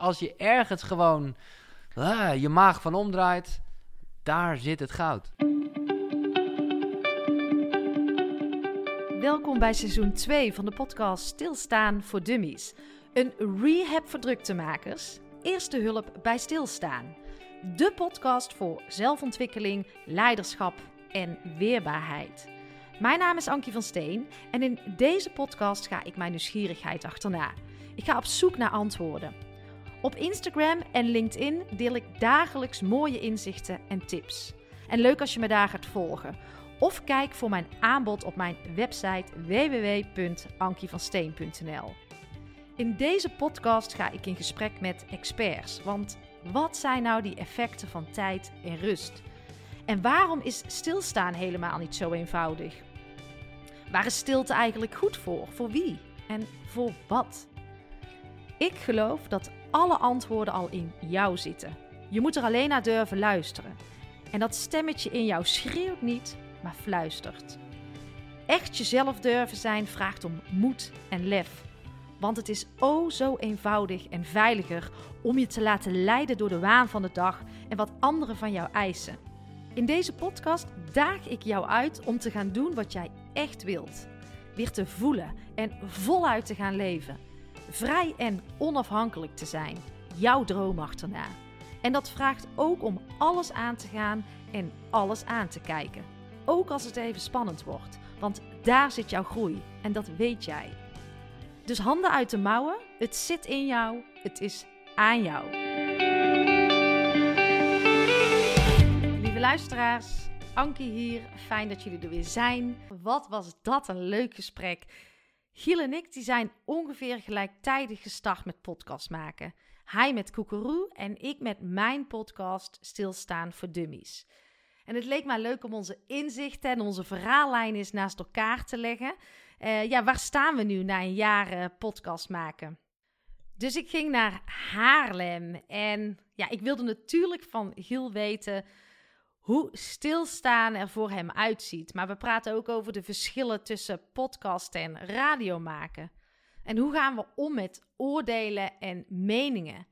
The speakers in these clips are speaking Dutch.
Als je ergens gewoon ah, je maag van omdraait, daar zit het goud. Welkom bij seizoen 2 van de podcast Stilstaan voor Dummies. Een rehab voor druktemakers. Eerste hulp bij stilstaan. De podcast voor zelfontwikkeling, leiderschap en weerbaarheid. Mijn naam is Ankie van Steen en in deze podcast ga ik mijn nieuwsgierigheid achterna. Ik ga op zoek naar antwoorden. Op Instagram en LinkedIn deel ik dagelijks mooie inzichten en tips. En leuk als je me daar gaat volgen. Of kijk voor mijn aanbod op mijn website www.ankievansteen.nl. In deze podcast ga ik in gesprek met experts. Want wat zijn nou die effecten van tijd en rust? En waarom is stilstaan helemaal niet zo eenvoudig? Waar is stilte eigenlijk goed voor? Voor wie? En voor wat? Ik geloof dat alle antwoorden al in jou zitten. Je moet er alleen naar durven luisteren. En dat stemmetje in jou schreeuwt niet, maar fluistert. Echt jezelf durven zijn vraagt om moed en lef. Want het is o zo eenvoudig en veiliger om je te laten leiden door de waan van de dag en wat anderen van jou eisen. In deze podcast daag ik jou uit om te gaan doen wat jij echt wilt. Weer te voelen en voluit te gaan leven. Vrij en onafhankelijk te zijn. Jouw droom achterna. En dat vraagt ook om alles aan te gaan en alles aan te kijken. Ook als het even spannend wordt, want daar zit jouw groei en dat weet jij. Dus handen uit de mouwen, het zit in jou, het is aan jou. Lieve luisteraars, Ankie hier, fijn dat jullie er weer zijn. Wat was dat een leuk gesprek. Giel en ik die zijn ongeveer gelijktijdig gestart met podcast maken. Hij met Koekeroe en ik met mijn podcast Stilstaan voor Dummies. En het leek mij leuk om onze inzichten en onze verhaallijn eens naast elkaar te leggen. Uh, ja, waar staan we nu na een jaar uh, podcast maken? Dus ik ging naar Haarlem en ja, ik wilde natuurlijk van Giel weten hoe stilstaan er voor hem uitziet. Maar we praten ook over de verschillen tussen podcast en radio maken. En hoe gaan we om met oordelen en meningen?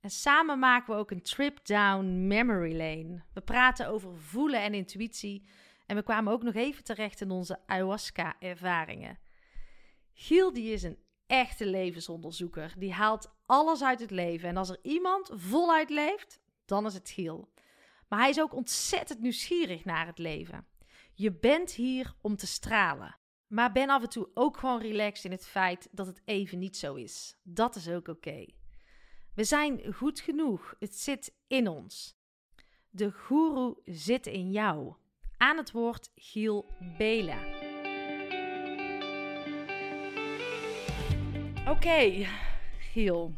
En samen maken we ook een trip down memory lane. We praten over voelen en intuïtie. En we kwamen ook nog even terecht in onze ayahuasca-ervaringen. Giel die is een echte levensonderzoeker. Die haalt alles uit het leven. En als er iemand voluit leeft, dan is het Giel. Maar hij is ook ontzettend nieuwsgierig naar het leven. Je bent hier om te stralen. Maar ben af en toe ook gewoon relaxed in het feit dat het even niet zo is. Dat is ook oké. We zijn goed genoeg. Het zit in ons. De goeroe zit in jou. Aan het woord Giel Bela. Oké, Giel.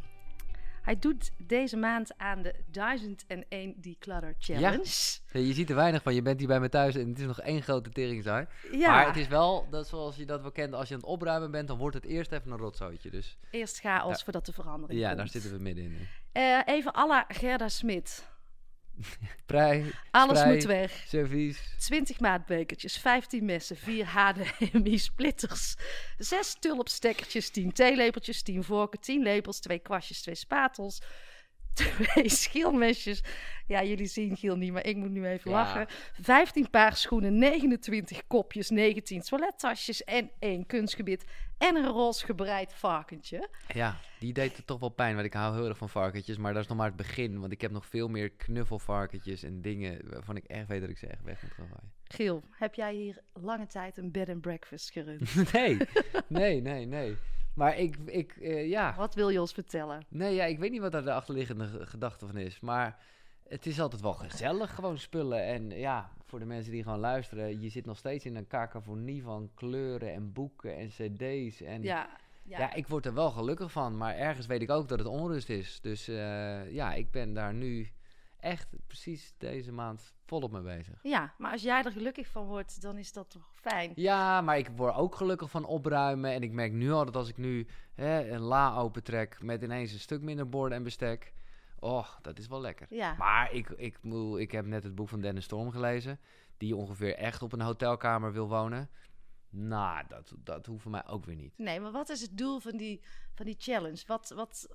Hij doet deze maand aan de 1001 Declutter Challenge. Ja, je ziet er weinig van. Je bent hier bij me thuis en het is nog één grote teringzaai. Ja. Maar het is wel, dat zoals je dat wel kent, als je aan het opruimen bent, dan wordt het eerst even een rotzooitje. Dus. Eerst chaos ja. voordat de verandering Ja, daar zitten we middenin. Uh, even alla Gerda Smit. Prei, Alles moet weg. Servies. 20 maatbekertjes, 15 messen, 4 HDMI splitters, 6 tulpstekkertjes, 10 theelepeltjes, 10 vorken, 10 lepels, 2 kwastjes, 2 spatels, 2 schilmesjes. Ja, jullie zien Giel niet, maar ik moet nu even ja. lachen. 15 paar schoenen, 29 kopjes, 19 toilettasjes en 1 kunstgebied en een roze gebreid varkentje. Ja, die deed het toch wel pijn, want ik hou heel erg van varkentjes. Maar dat is nog maar het begin, want ik heb nog veel meer knuffelvarkentjes en dingen waarvan ik echt weet dat ik ze echt weg moet gaan gooien. Giel, heb jij hier lange tijd een bed and breakfast gerund? nee, nee, nee, nee. Maar ik, ik uh, ja. Wat wil je ons vertellen? Nee, ja, ik weet niet wat daar de achterliggende gedachte van is. Maar het is altijd wel gezellig, gewoon spullen. En ja, voor de mensen die gewoon luisteren, je zit nog steeds in een cacophonie van kleuren en boeken en cd's. En ja, ja. ja, ik word er wel gelukkig van, maar ergens weet ik ook dat het onrust is. Dus uh, ja, ik ben daar nu echt precies deze maand volop mee bezig. Ja, maar als jij er gelukkig van wordt, dan is dat toch fijn? Ja, maar ik word ook gelukkig van opruimen. En ik merk nu al dat als ik nu hè, een la opentrek met ineens een stuk minder borden en bestek Oh, dat is wel lekker. Ja. Maar ik, ik, ik heb net het boek van Dennis Storm gelezen. Die ongeveer echt op een hotelkamer wil wonen. Nou, dat, dat hoeft voor mij ook weer niet. Nee, maar wat is het doel van die, van die challenge? Wat, wat...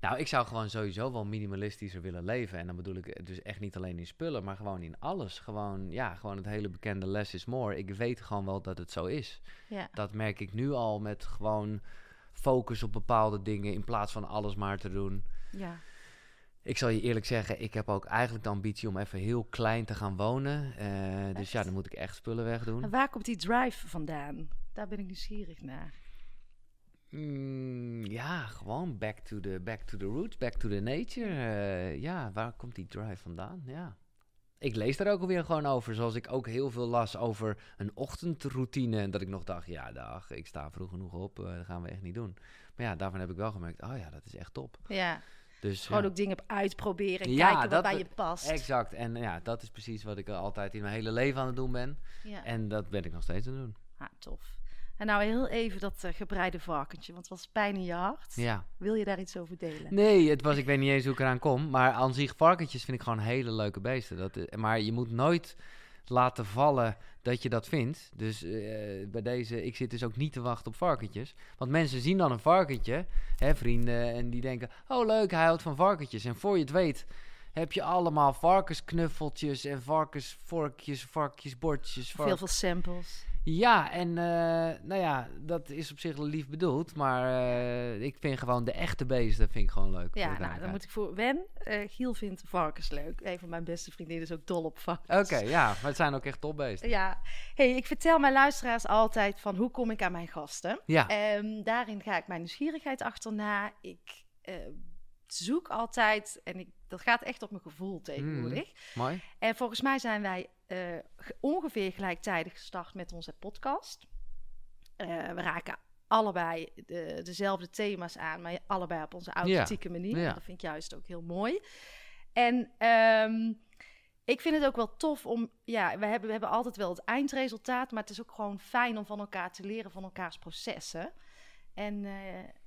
Nou, ik zou gewoon sowieso wel minimalistischer willen leven. En dan bedoel ik dus echt niet alleen in spullen, maar gewoon in alles. Gewoon, ja, gewoon het hele bekende less is more. Ik weet gewoon wel dat het zo is. Ja. Dat merk ik nu al met gewoon focus op bepaalde dingen in plaats van alles maar te doen. ja. Ik zal je eerlijk zeggen, ik heb ook eigenlijk de ambitie om even heel klein te gaan wonen. Eh, dus ja, dan moet ik echt spullen wegdoen. En waar komt die drive vandaan? Daar ben ik nieuwsgierig naar. Mm, ja, gewoon back to, the, back to the roots, back to the nature. Eh, ja, waar komt die drive vandaan? Ja. Ik lees daar ook alweer gewoon over. Zoals ik ook heel veel las over een ochtendroutine. En dat ik nog dacht, ja, dag, ik sta vroeg genoeg op. eh, dat gaan we echt niet doen. Maar ja, daarvan heb ik wel gemerkt, oh ja, dat is echt top. Ja, Dus, gewoon ja. ook dingen uitproberen en Ja, kijken wat dat- bij je past. Exact. En ja, dat is precies wat ik altijd in mijn hele leven aan het doen ben. Ja. En dat ben ik nog steeds aan het doen. Ah, tof. En nou heel even dat eh, gebreide varkentje, want het was pijn in je hart. Ja. Wil je daar iets over delen? Nee, het was, ik weet niet eens hoe ik eraan kom. Maar aan zich, varkentjes vind ik gewoon hele leuke beesten. Dat, eh, maar je moet nooit laten vallen dat je dat vindt. Dus eh, bij deze, ik zit dus ook niet te wachten op varkentjes. Want mensen zien dan een varkentje, hè, vrienden, en die denken: Oh, leuk, hij houdt van varkentjes. En voor je het weet, heb je allemaal varkensknuffeltjes en varkensvorkjes, varkensbordjes. Veel veel samples. Ja, en eh, nou ja, dat is op zich lief bedoeld. Maar eh, ik vind gewoon de echte beesten vind ik gewoon leuk. Ja, nou, dan moet ik voor Wen. eh, Giel vindt varkens leuk. Een van mijn beste vriendinnen is ook dol op varkens. Oké, ja, maar het zijn ook echt topbeesten. Ja, hey, ik vertel mijn luisteraars altijd van hoe kom ik aan mijn gasten. Ja, Ehm, daarin ga ik mijn nieuwsgierigheid achterna. Ik zoek altijd, en ik, dat gaat echt op mijn gevoel tegenwoordig. mooi. En volgens mij zijn wij eh, ge- ongeveer gelijktijdig gestart met onze podcast. Eh, we raken allebei de, dezelfde thema's aan, maar allebei op onze authentieke manier. ja. Dat vind ik juist ook heel mooi. En ehm, ik vind het ook wel tof om, ja, we hebben, we hebben altijd wel het eindresultaat, maar het is ook gewoon fijn om van elkaar te leren van elkaars processen. En eh,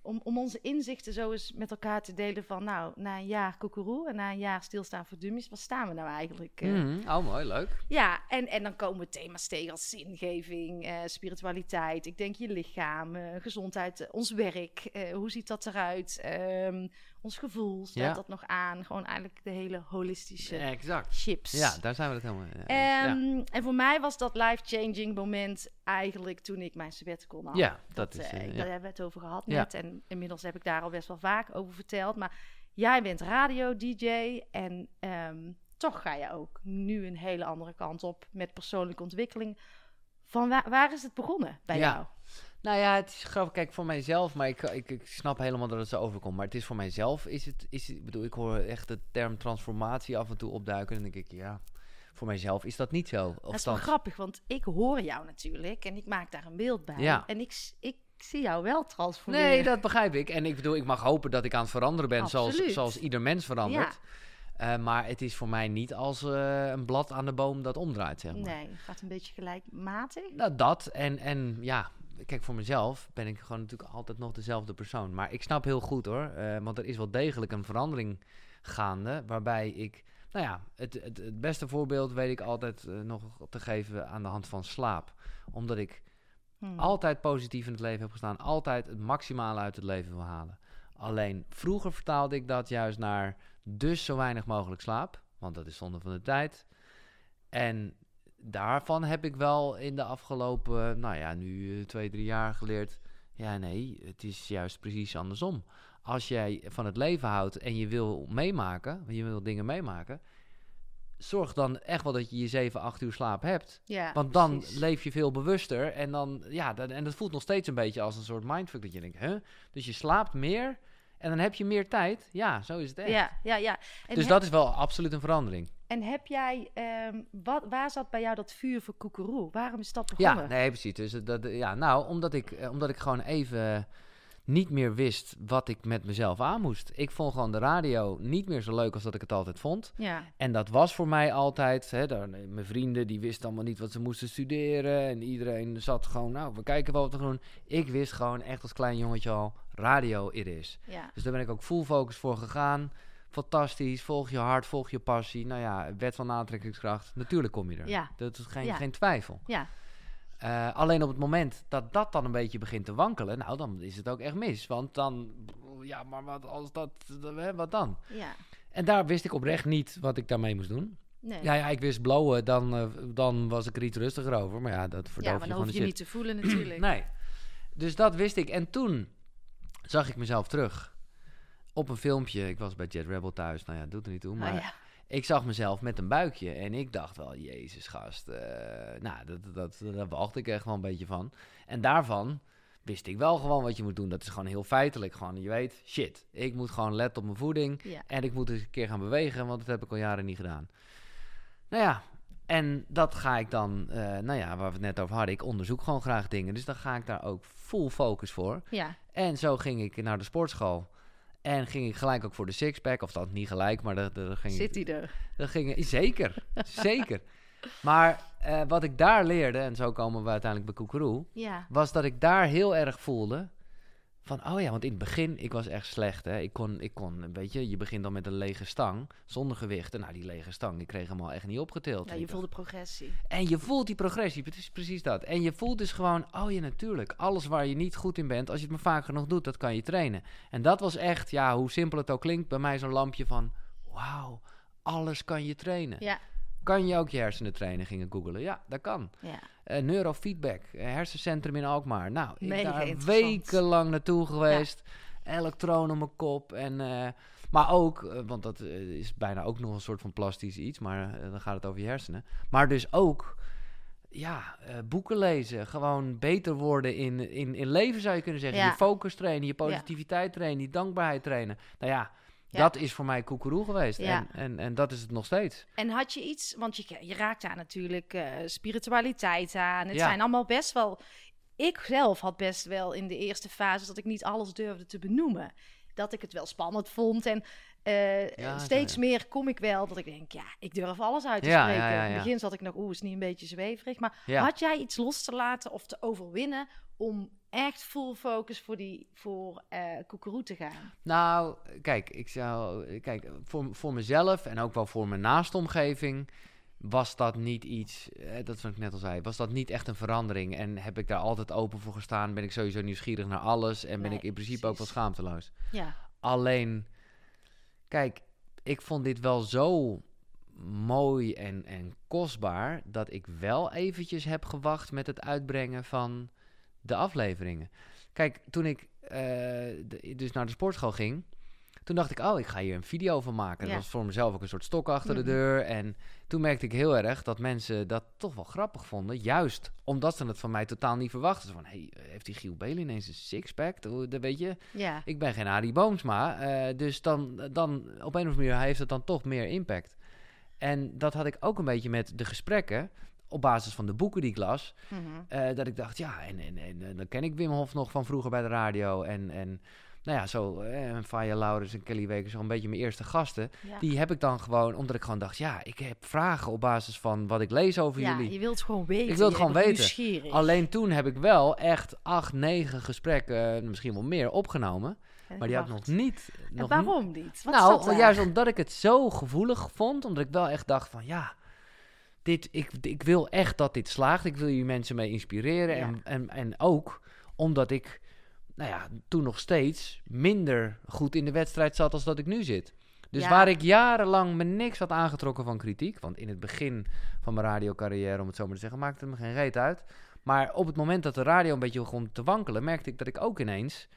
om, om onze inzichten zo eens met elkaar te delen van, nou, na een jaar koekeroe en na een jaar stilstaan voor dummies, waar staan we nou eigenlijk? eh? Mhm, Oh, mooi, leuk. Ja, en, en dan komen thema's tegen als zingeving, eh, spiritualiteit, ik denk je lichaam, eh, gezondheid, ons werk, hoe ziet dat eruit, Ehm, ons gevoel, staat Ja. dat nog aan? Gewoon eigenlijk de hele holistische Exact. chips. Ja, daar zijn we het helemaal. Ehm, En voor mij was dat life-changing moment eigenlijk toen ik mijn sabbatical nam. ja. ja, dat is... Eh, Daar ja. hebben we het over gehad Ja. net. En inmiddels heb ik daar al best wel vaak over verteld. Maar jij bent radio-dj en ehm, toch ga je ook nu een hele andere kant op met persoonlijke ontwikkeling. Van waar, waar is het begonnen bij Ja. jou? Nou ja, het is grappig. Kijk, voor mijzelf, maar ik, ik, ik snap helemaal dat het zo overkomt. Maar het is voor mijzelf, is het, is het, ik bedoel, ik hoor echt de term transformatie af en toe opduiken. En dan denk ik, ja, voor mijzelf is dat niet zo. Of dat is wel grappig, want ik hoor jou natuurlijk en ik maak daar een beeld bij. Ja. En ik, s- ik zie jou wel transformeren. Nee, dat begrijp ik. En ik bedoel, ik mag hopen dat ik aan het veranderen ben, zoals, Absoluut. zoals ieder mens verandert. Eh, maar het is voor mij niet als eh, een blad aan de boom dat omdraait, zeg maar. Nee, gaat een beetje gelijkmatig. Nou, dat. En, en ja, kijk, voor mezelf ben ik gewoon natuurlijk altijd nog dezelfde persoon. Maar ik snap heel goed hoor, eh, want er is wel degelijk een verandering gaande. Waarbij ik, nou ja, het, het, het beste voorbeeld weet ik altijd nog te geven aan de hand van slaap. Omdat ik Hmm. altijd positief in het leven heb gestaan. Altijd het maximale uit het leven wil halen. Alleen vroeger vertaalde ik dat juist naar dus zo weinig mogelijk slaap. Want dat is zonde van de tijd. En daarvan heb ik wel in de afgelopen, nou ja, nu eh, twee, drie jaar geleerd. Ja, nee, het is juist precies andersom. Als jij van het leven houdt en je wil meemaken, je wil dingen meemaken, zorg dan echt wel dat je je 7, 8 uur slaap hebt. Ja, Want dan precies. leef je veel bewuster. En dan, ja, dat, en dat voelt nog steeds een beetje als een soort mindfuck. Dat je denkt, hè? Dus je slaapt meer en dan heb je meer tijd. Ja, zo is het echt. Ja, ja, ja. En dus dat is wel absoluut een verandering. En heb jij, ehm, wat, waar zat bij jou dat vuur voor koekeroe? Waarom is dat begonnen? Ja, nee, precies. Dus dat, ja, nou, omdat ik, eh, omdat ik gewoon even niet meer wist wat ik met mezelf aan moest. Ik vond gewoon de radio niet meer zo leuk als dat ik het altijd vond. Ja, En dat was voor mij altijd, hè, daar, mijn vrienden die wisten allemaal niet wat ze moesten studeren. En iedereen zat gewoon, nou, we kijken wel wat we gaan doen. Ik wist gewoon echt als klein jongetje al, radio it is. ja. Dus daar ben ik ook full focus voor gegaan. Fantastisch, volg je hart, volg je passie. Nou ja, wet van aantrekkingskracht, natuurlijk kom je er. Ja. Dat is geen, geen twijfel. Ja, Eh, alleen op het moment dat dat dan een beetje begint te wankelen, nou, dan is het ook echt mis. Want dan, ja, maar wat als dat, wat dan? Ja. En daar wist ik oprecht niet wat ik daarmee moest doen. Nee. Ja, ja, ik wist blowen, dan, eh, dan was ik er iets rustiger over. Maar ja, dat Ja, verdoof maar je dan hoef je shit. niet te voelen natuurlijk. Nee. Dus dat wist ik. En toen zag ik mezelf terug op een filmpje. Ik was bij Jet Rebel thuis. Nou ja, doet er niet toe. Maar Ah, ja. Ik zag mezelf met een buikje. En ik dacht wel, jezus gast. eh, nou, dat, dat, dat, daar wacht ik echt wel een beetje van. En daarvan wist ik wel gewoon wat je moet doen. Dat is gewoon heel feitelijk. Gewoon, je weet, shit. Ik moet gewoon letten op mijn voeding. Ja. En ik moet eens een keer gaan bewegen, want dat heb ik al jaren niet gedaan. Nou ja, en dat ga ik dan, eh, nou ja, waar we het net over hadden. Ik onderzoek gewoon graag dingen. Dus dan ga ik daar ook full focus voor. ja. En zo ging ik naar de sportschool. En ging ik gelijk ook voor de sixpack. Of dat niet gelijk, maar daar, daar ging Zit hij er? Dat ging, zeker, zeker. Maar eh, wat ik daar leerde, en zo komen we uiteindelijk bij Koekeroe... Ja. was dat ik daar heel erg voelde van, oh ja, want in het begin, ik was echt slecht, hè. Ik kon, ik kon, weet je, je begint dan met een lege stang, zonder gewichten. Nou, die lege stang, die kreeg hem al echt niet opgetild. ja, je ik voelde progressie. en je voelt die progressie, het is precies dat. En je voelt dus gewoon, oh ja, natuurlijk, alles waar je niet goed in bent, als je het maar vaak genoeg doet, dat kan je trainen. En dat was echt, ja, hoe simpel het ook klinkt, bij mij zo'n lampje van, wauw, alles kan je trainen. Ja. Kan je ook je hersenen trainen, gingen googelen. Ja, dat kan. Ja. Eh, neurofeedback, eh, hersencentrum in Alkmaar. Nou, ik Mega daar wekenlang naartoe geweest. Elektronen op mijn kop. En, eh, maar ook, want dat is bijna ook nog een soort van plastisch iets, maar dan gaat het over je hersenen. Maar dus ook, ja, boeken lezen. Gewoon beter worden in, in, in leven zou je kunnen zeggen. Ja. Je focus trainen, je positiviteit trainen, je dankbaarheid trainen. Nou ja, Ja. dat is voor mij koekeroe geweest. Ja. En, en, en dat is het nog steeds. En had je iets, want je, je raakt daar natuurlijk eh, spiritualiteit aan. Het Ja. zijn allemaal best wel. Ik zelf had best wel in de eerste fase dat ik niet alles durfde te benoemen. Dat ik het wel spannend vond. En eh, Ja, steeds meer kom ik wel dat ik denk, ja, ik durf alles uit te spreken. In het begin zat ik nog, oeh, is niet een beetje zweverig. Maar had jij iets los te laten of te overwinnen om echt full focus voor die voor koekeroe te gaan? Nou, kijk, ik zou, kijk, voor, voor mezelf en ook wel voor mijn naaste omgeving was dat niet iets, eh, dat is wat ik net al zei, was dat niet echt een verandering. En heb ik daar altijd open voor gestaan, ben ik sowieso nieuwsgierig naar alles en ben Nee, ik in principe ook wel schaamteloos. Ja, Alleen, kijk, ik vond dit wel zo mooi en, en kostbaar dat ik wel eventjes heb gewacht met het uitbrengen van de afleveringen. Kijk, toen ik eh, dus naar de sportschool ging, toen dacht ik, oh, ik ga hier een video van maken. Ja. Dat was voor mezelf ook een soort stok achter Mhm. de deur. En toen merkte ik heel erg dat mensen dat toch wel grappig vonden. Juist omdat ze het van mij totaal niet verwachten. Zo van, hey, heeft die Giel Belen ineens een sixpack? Dat dat weet je, ja, ik ben geen Arie Boomsma. eh, dus dan, dan op een of andere manier heeft het dan toch meer impact. En dat had ik ook een beetje met de gesprekken. Op basis van de boeken die ik las. mhm. eh, dat ik dacht, ja, en, en, en eh, dan ken ik Wim Hof nog van vroeger bij de radio. En, en nou ja, zo, eh, Faya Laurens en Kelly Wekers, zo'n beetje mijn eerste gasten. ja. Die heb ik dan gewoon, omdat ik gewoon dacht, ja, ik heb vragen op basis van wat ik lees over ja, jullie. je wilt gewoon weten. Ik wil het gewoon weten. nieuwsgierig. Alleen toen heb ik wel echt acht, negen gesprekken, eh, misschien wel meer, opgenomen. En Maar die had ik nog niet. En Nog waarom niet? Wat nou, juist omdat ik het zo gevoelig vond. Omdat ik wel echt dacht van ja, dit, ik, ik wil echt dat dit slaagt. Ik wil jullie mensen mee inspireren. Ja. En, en, en ook omdat ik, nou ja, toen nog steeds minder goed in de wedstrijd zat als dat ik nu zit. Dus Ja. waar ik jarenlang me niks had aangetrokken van kritiek. Want in het begin van mijn radiocarrière, om het zo maar te zeggen, maakte het me geen reet uit. Maar op het moment dat de radio een beetje begon te wankelen, merkte ik dat ik ook ineens.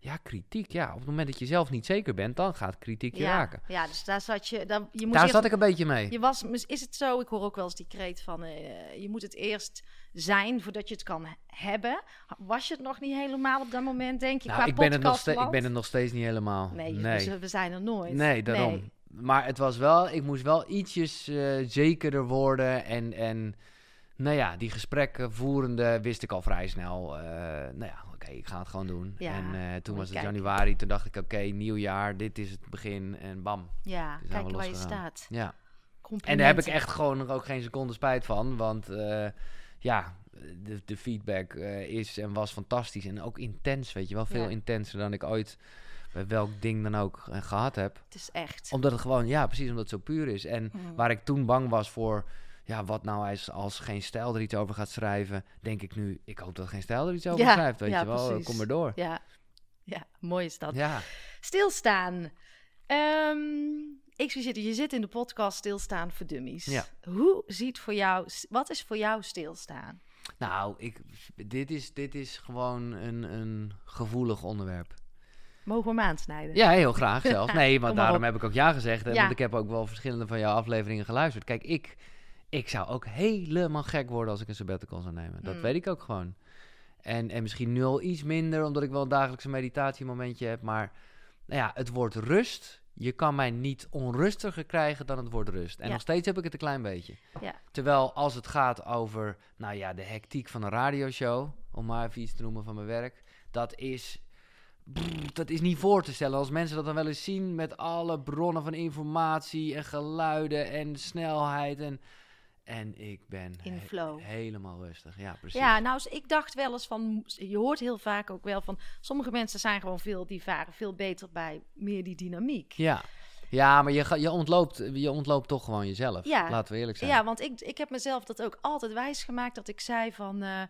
Ja, kritiek. Ja, op het moment dat je zelf niet zeker bent, dan gaat kritiek je ja, raken. ja, dus daar zat je... Daar, je moest Daar eerst, zat ik een beetje mee. Je was, is het zo, ik hoor ook wel eens die kreet van... eh, je moet het eerst zijn voordat je het kan hebben. Was je het nog niet helemaal op dat moment, denk je, Nou, qua ik, ben het nog ste- ik ben het nog steeds niet helemaal. Nee, nee. dus we zijn er nooit. Nee, daarom. Nee. Maar het was wel, ik moest wel ietsjes eh, zekerder worden. En, en nou ja, die gesprekken voerende wist ik al vrij snel. eh, nou ja, oké, ik ga het gewoon doen. Ja, en eh, toen was het januari, toen dacht ik, oké, nieuw jaar, dit is het begin. En bam. Ja, kijken waar je staat. Ja. En daar heb ik echt gewoon ook geen seconde spijt van. Want eh, ja, de, de feedback eh, is en was fantastisch. En ook intens, weet je wel. Veel Ja. intenser dan ik ooit bij welk ding dan ook eh, gehad heb. Het is echt. Omdat het gewoon, ja, precies omdat het zo puur is. En Mm. waar ik toen bang was voor, ja, wat nou als, als geen stijl er iets over gaat schrijven, denk ik nu, ik hoop dat geen stijl er iets over Ja, schrijft, weet ja, je wel, precies. kom maar door. Ja, ja mooi is dat. Ja, Stilstaan. Ehm, ik zie zitten, je zit in de podcast Stilstaan voor Dummies. Ja. Hoe ziet voor jou, wat is voor jou stilstaan? nou, ik, dit, is, dit is gewoon een, een gevoelig onderwerp. Mogen we hem aansnijden? Ja, heel graag zelfs. Nee, want maar daarom op. heb ik ook ja gezegd. Hè, Ja. Want ik heb ook wel verschillende van jouw afleveringen geluisterd. Kijk, ik, ik zou ook helemaal gek worden als ik een sabbatical zou nemen. Dat Mm. weet ik ook gewoon. En, en misschien nu al iets minder, omdat ik wel een dagelijkse meditatiemomentje heb. Maar nou ja, het woord rust. Je kan mij niet onrustiger krijgen dan het woord rust. En Ja. nog steeds heb ik het een klein beetje. Ja. Terwijl als het gaat over, nou ja, de hectiek van een radioshow, om maar even iets te noemen van mijn werk, dat is, dat is niet voor te stellen. Als mensen dat dan wel eens zien met alle bronnen van informatie en geluiden en snelheid en, en ik ben In he- flow. helemaal rustig. Ja, precies. Ja, nou, ik dacht wel eens van, je hoort heel vaak ook wel van, sommige mensen zijn gewoon veel, die varen veel beter bij meer die dynamiek. ja. Ja, maar je, ga- je, ontloopt, je ontloopt toch gewoon jezelf. Ja. Laten we eerlijk zijn. Ja, want ik, ik heb mezelf dat ook altijd wijsgemaakt dat ik zei van, eh,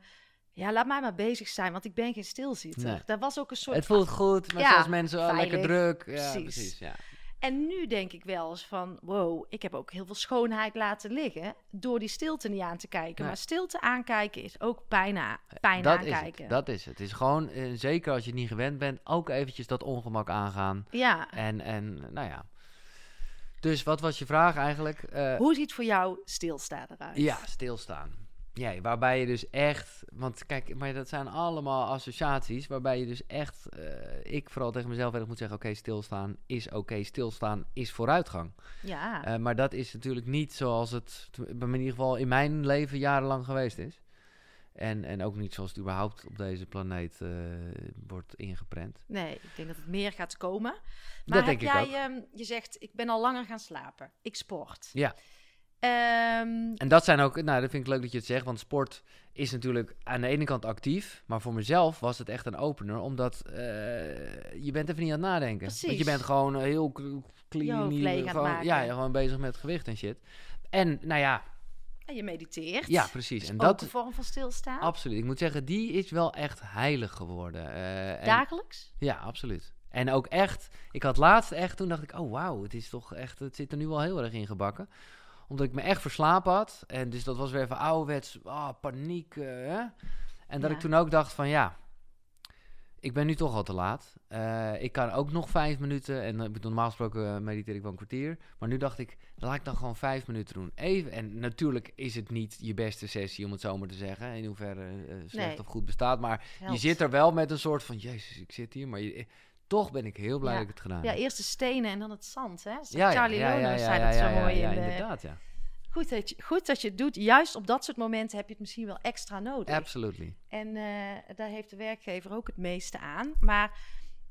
ja, laat mij maar bezig zijn, want ik ben geen stilzitter. Nee. Dat was ook een soort het voelt goed, maar Ja, zoals mensen oh, lekker druk. Ja, Precies. precies. Ja. En nu denk ik wel eens van, wow, ik heb ook heel veel schoonheid laten liggen door die stilte niet aan te kijken. Nee. Maar stilte aankijken is ook pijn, a- pijn dat is aankijken. het. Dat is het. Het is gewoon, eh, zeker als je het niet gewend bent, ook eventjes dat ongemak aangaan. Ja. En, en nou ja. Dus wat was je vraag eigenlijk? Eh, Hoe ziet voor jou stilstaan eruit? ja, stilstaan. Ja, waarbij je dus echt, want kijk, maar dat zijn allemaal associaties, waarbij je dus echt, eh, ik vooral tegen mezelf erg moet zeggen, oké, stilstaan is oké, stilstaan is vooruitgang. Ja. Eh, maar dat is natuurlijk niet zoals het in ieder geval in mijn leven jarenlang geweest is. En, en ook niet zoals het überhaupt op deze planeet eh, wordt ingeprent. Nee, ik denk dat het meer gaat komen. Maar Dat heb denk ik jij, ook. ehm, je zegt, ik ben al langer gaan slapen. Ik sport. Ja. Ehm, En dat zijn ook, nou, dat vind ik leuk dat je het zegt, want sport is natuurlijk aan de ene kant actief, maar voor mezelf was het echt een opener, omdat eh, je bent even niet aan het nadenken. Want Precies. je bent gewoon eh, heel clean, gewoon, maken. ja, gewoon bezig met gewicht en shit. En nou ja, en je mediteert. ja, precies. En Ook dat, een vorm van stilstaan. absoluut. Ik moet zeggen, die is wel echt heilig geworden. Eh, en- Dagelijks? Ja, absoluut. En ook echt, ik had laatst echt, toen dacht ik, oh wauw, het is toch echt, het zit er nu wel heel erg in gebakken. Omdat ik me echt verslapen had. En dus dat was weer even ouderwets, ah, paniek. eh, hè? En dat Ja. ik toen ook dacht van, ja, ik ben nu toch al te laat. Eh, ik kan ook nog vijf minuten, en eh, normaal gesproken mediteer ik wel een kwartier. Maar nu dacht ik, laat ik dan gewoon vijf minuten doen. Even, en natuurlijk is het niet je beste sessie, om het zo maar te zeggen. In hoeverre slecht Nee. of goed bestaat. Maar je zit er wel met een soort van, jezus, ik zit hier. Maar je, toch ben ik heel blij Ja. dat ik het gedaan Ja, heb. eerst de stenen en dan het zand, hè? Zo Ja, ja, Charlie ja, ja, ja, zei ja, dat zo ja, ja, mooi ja, in de... inderdaad, ja. Goed dat, je, goed dat je het doet. Juist op dat soort momenten heb je het misschien wel extra nodig. Absolutely. En eh, daar heeft de werkgever ook het meeste aan. Maar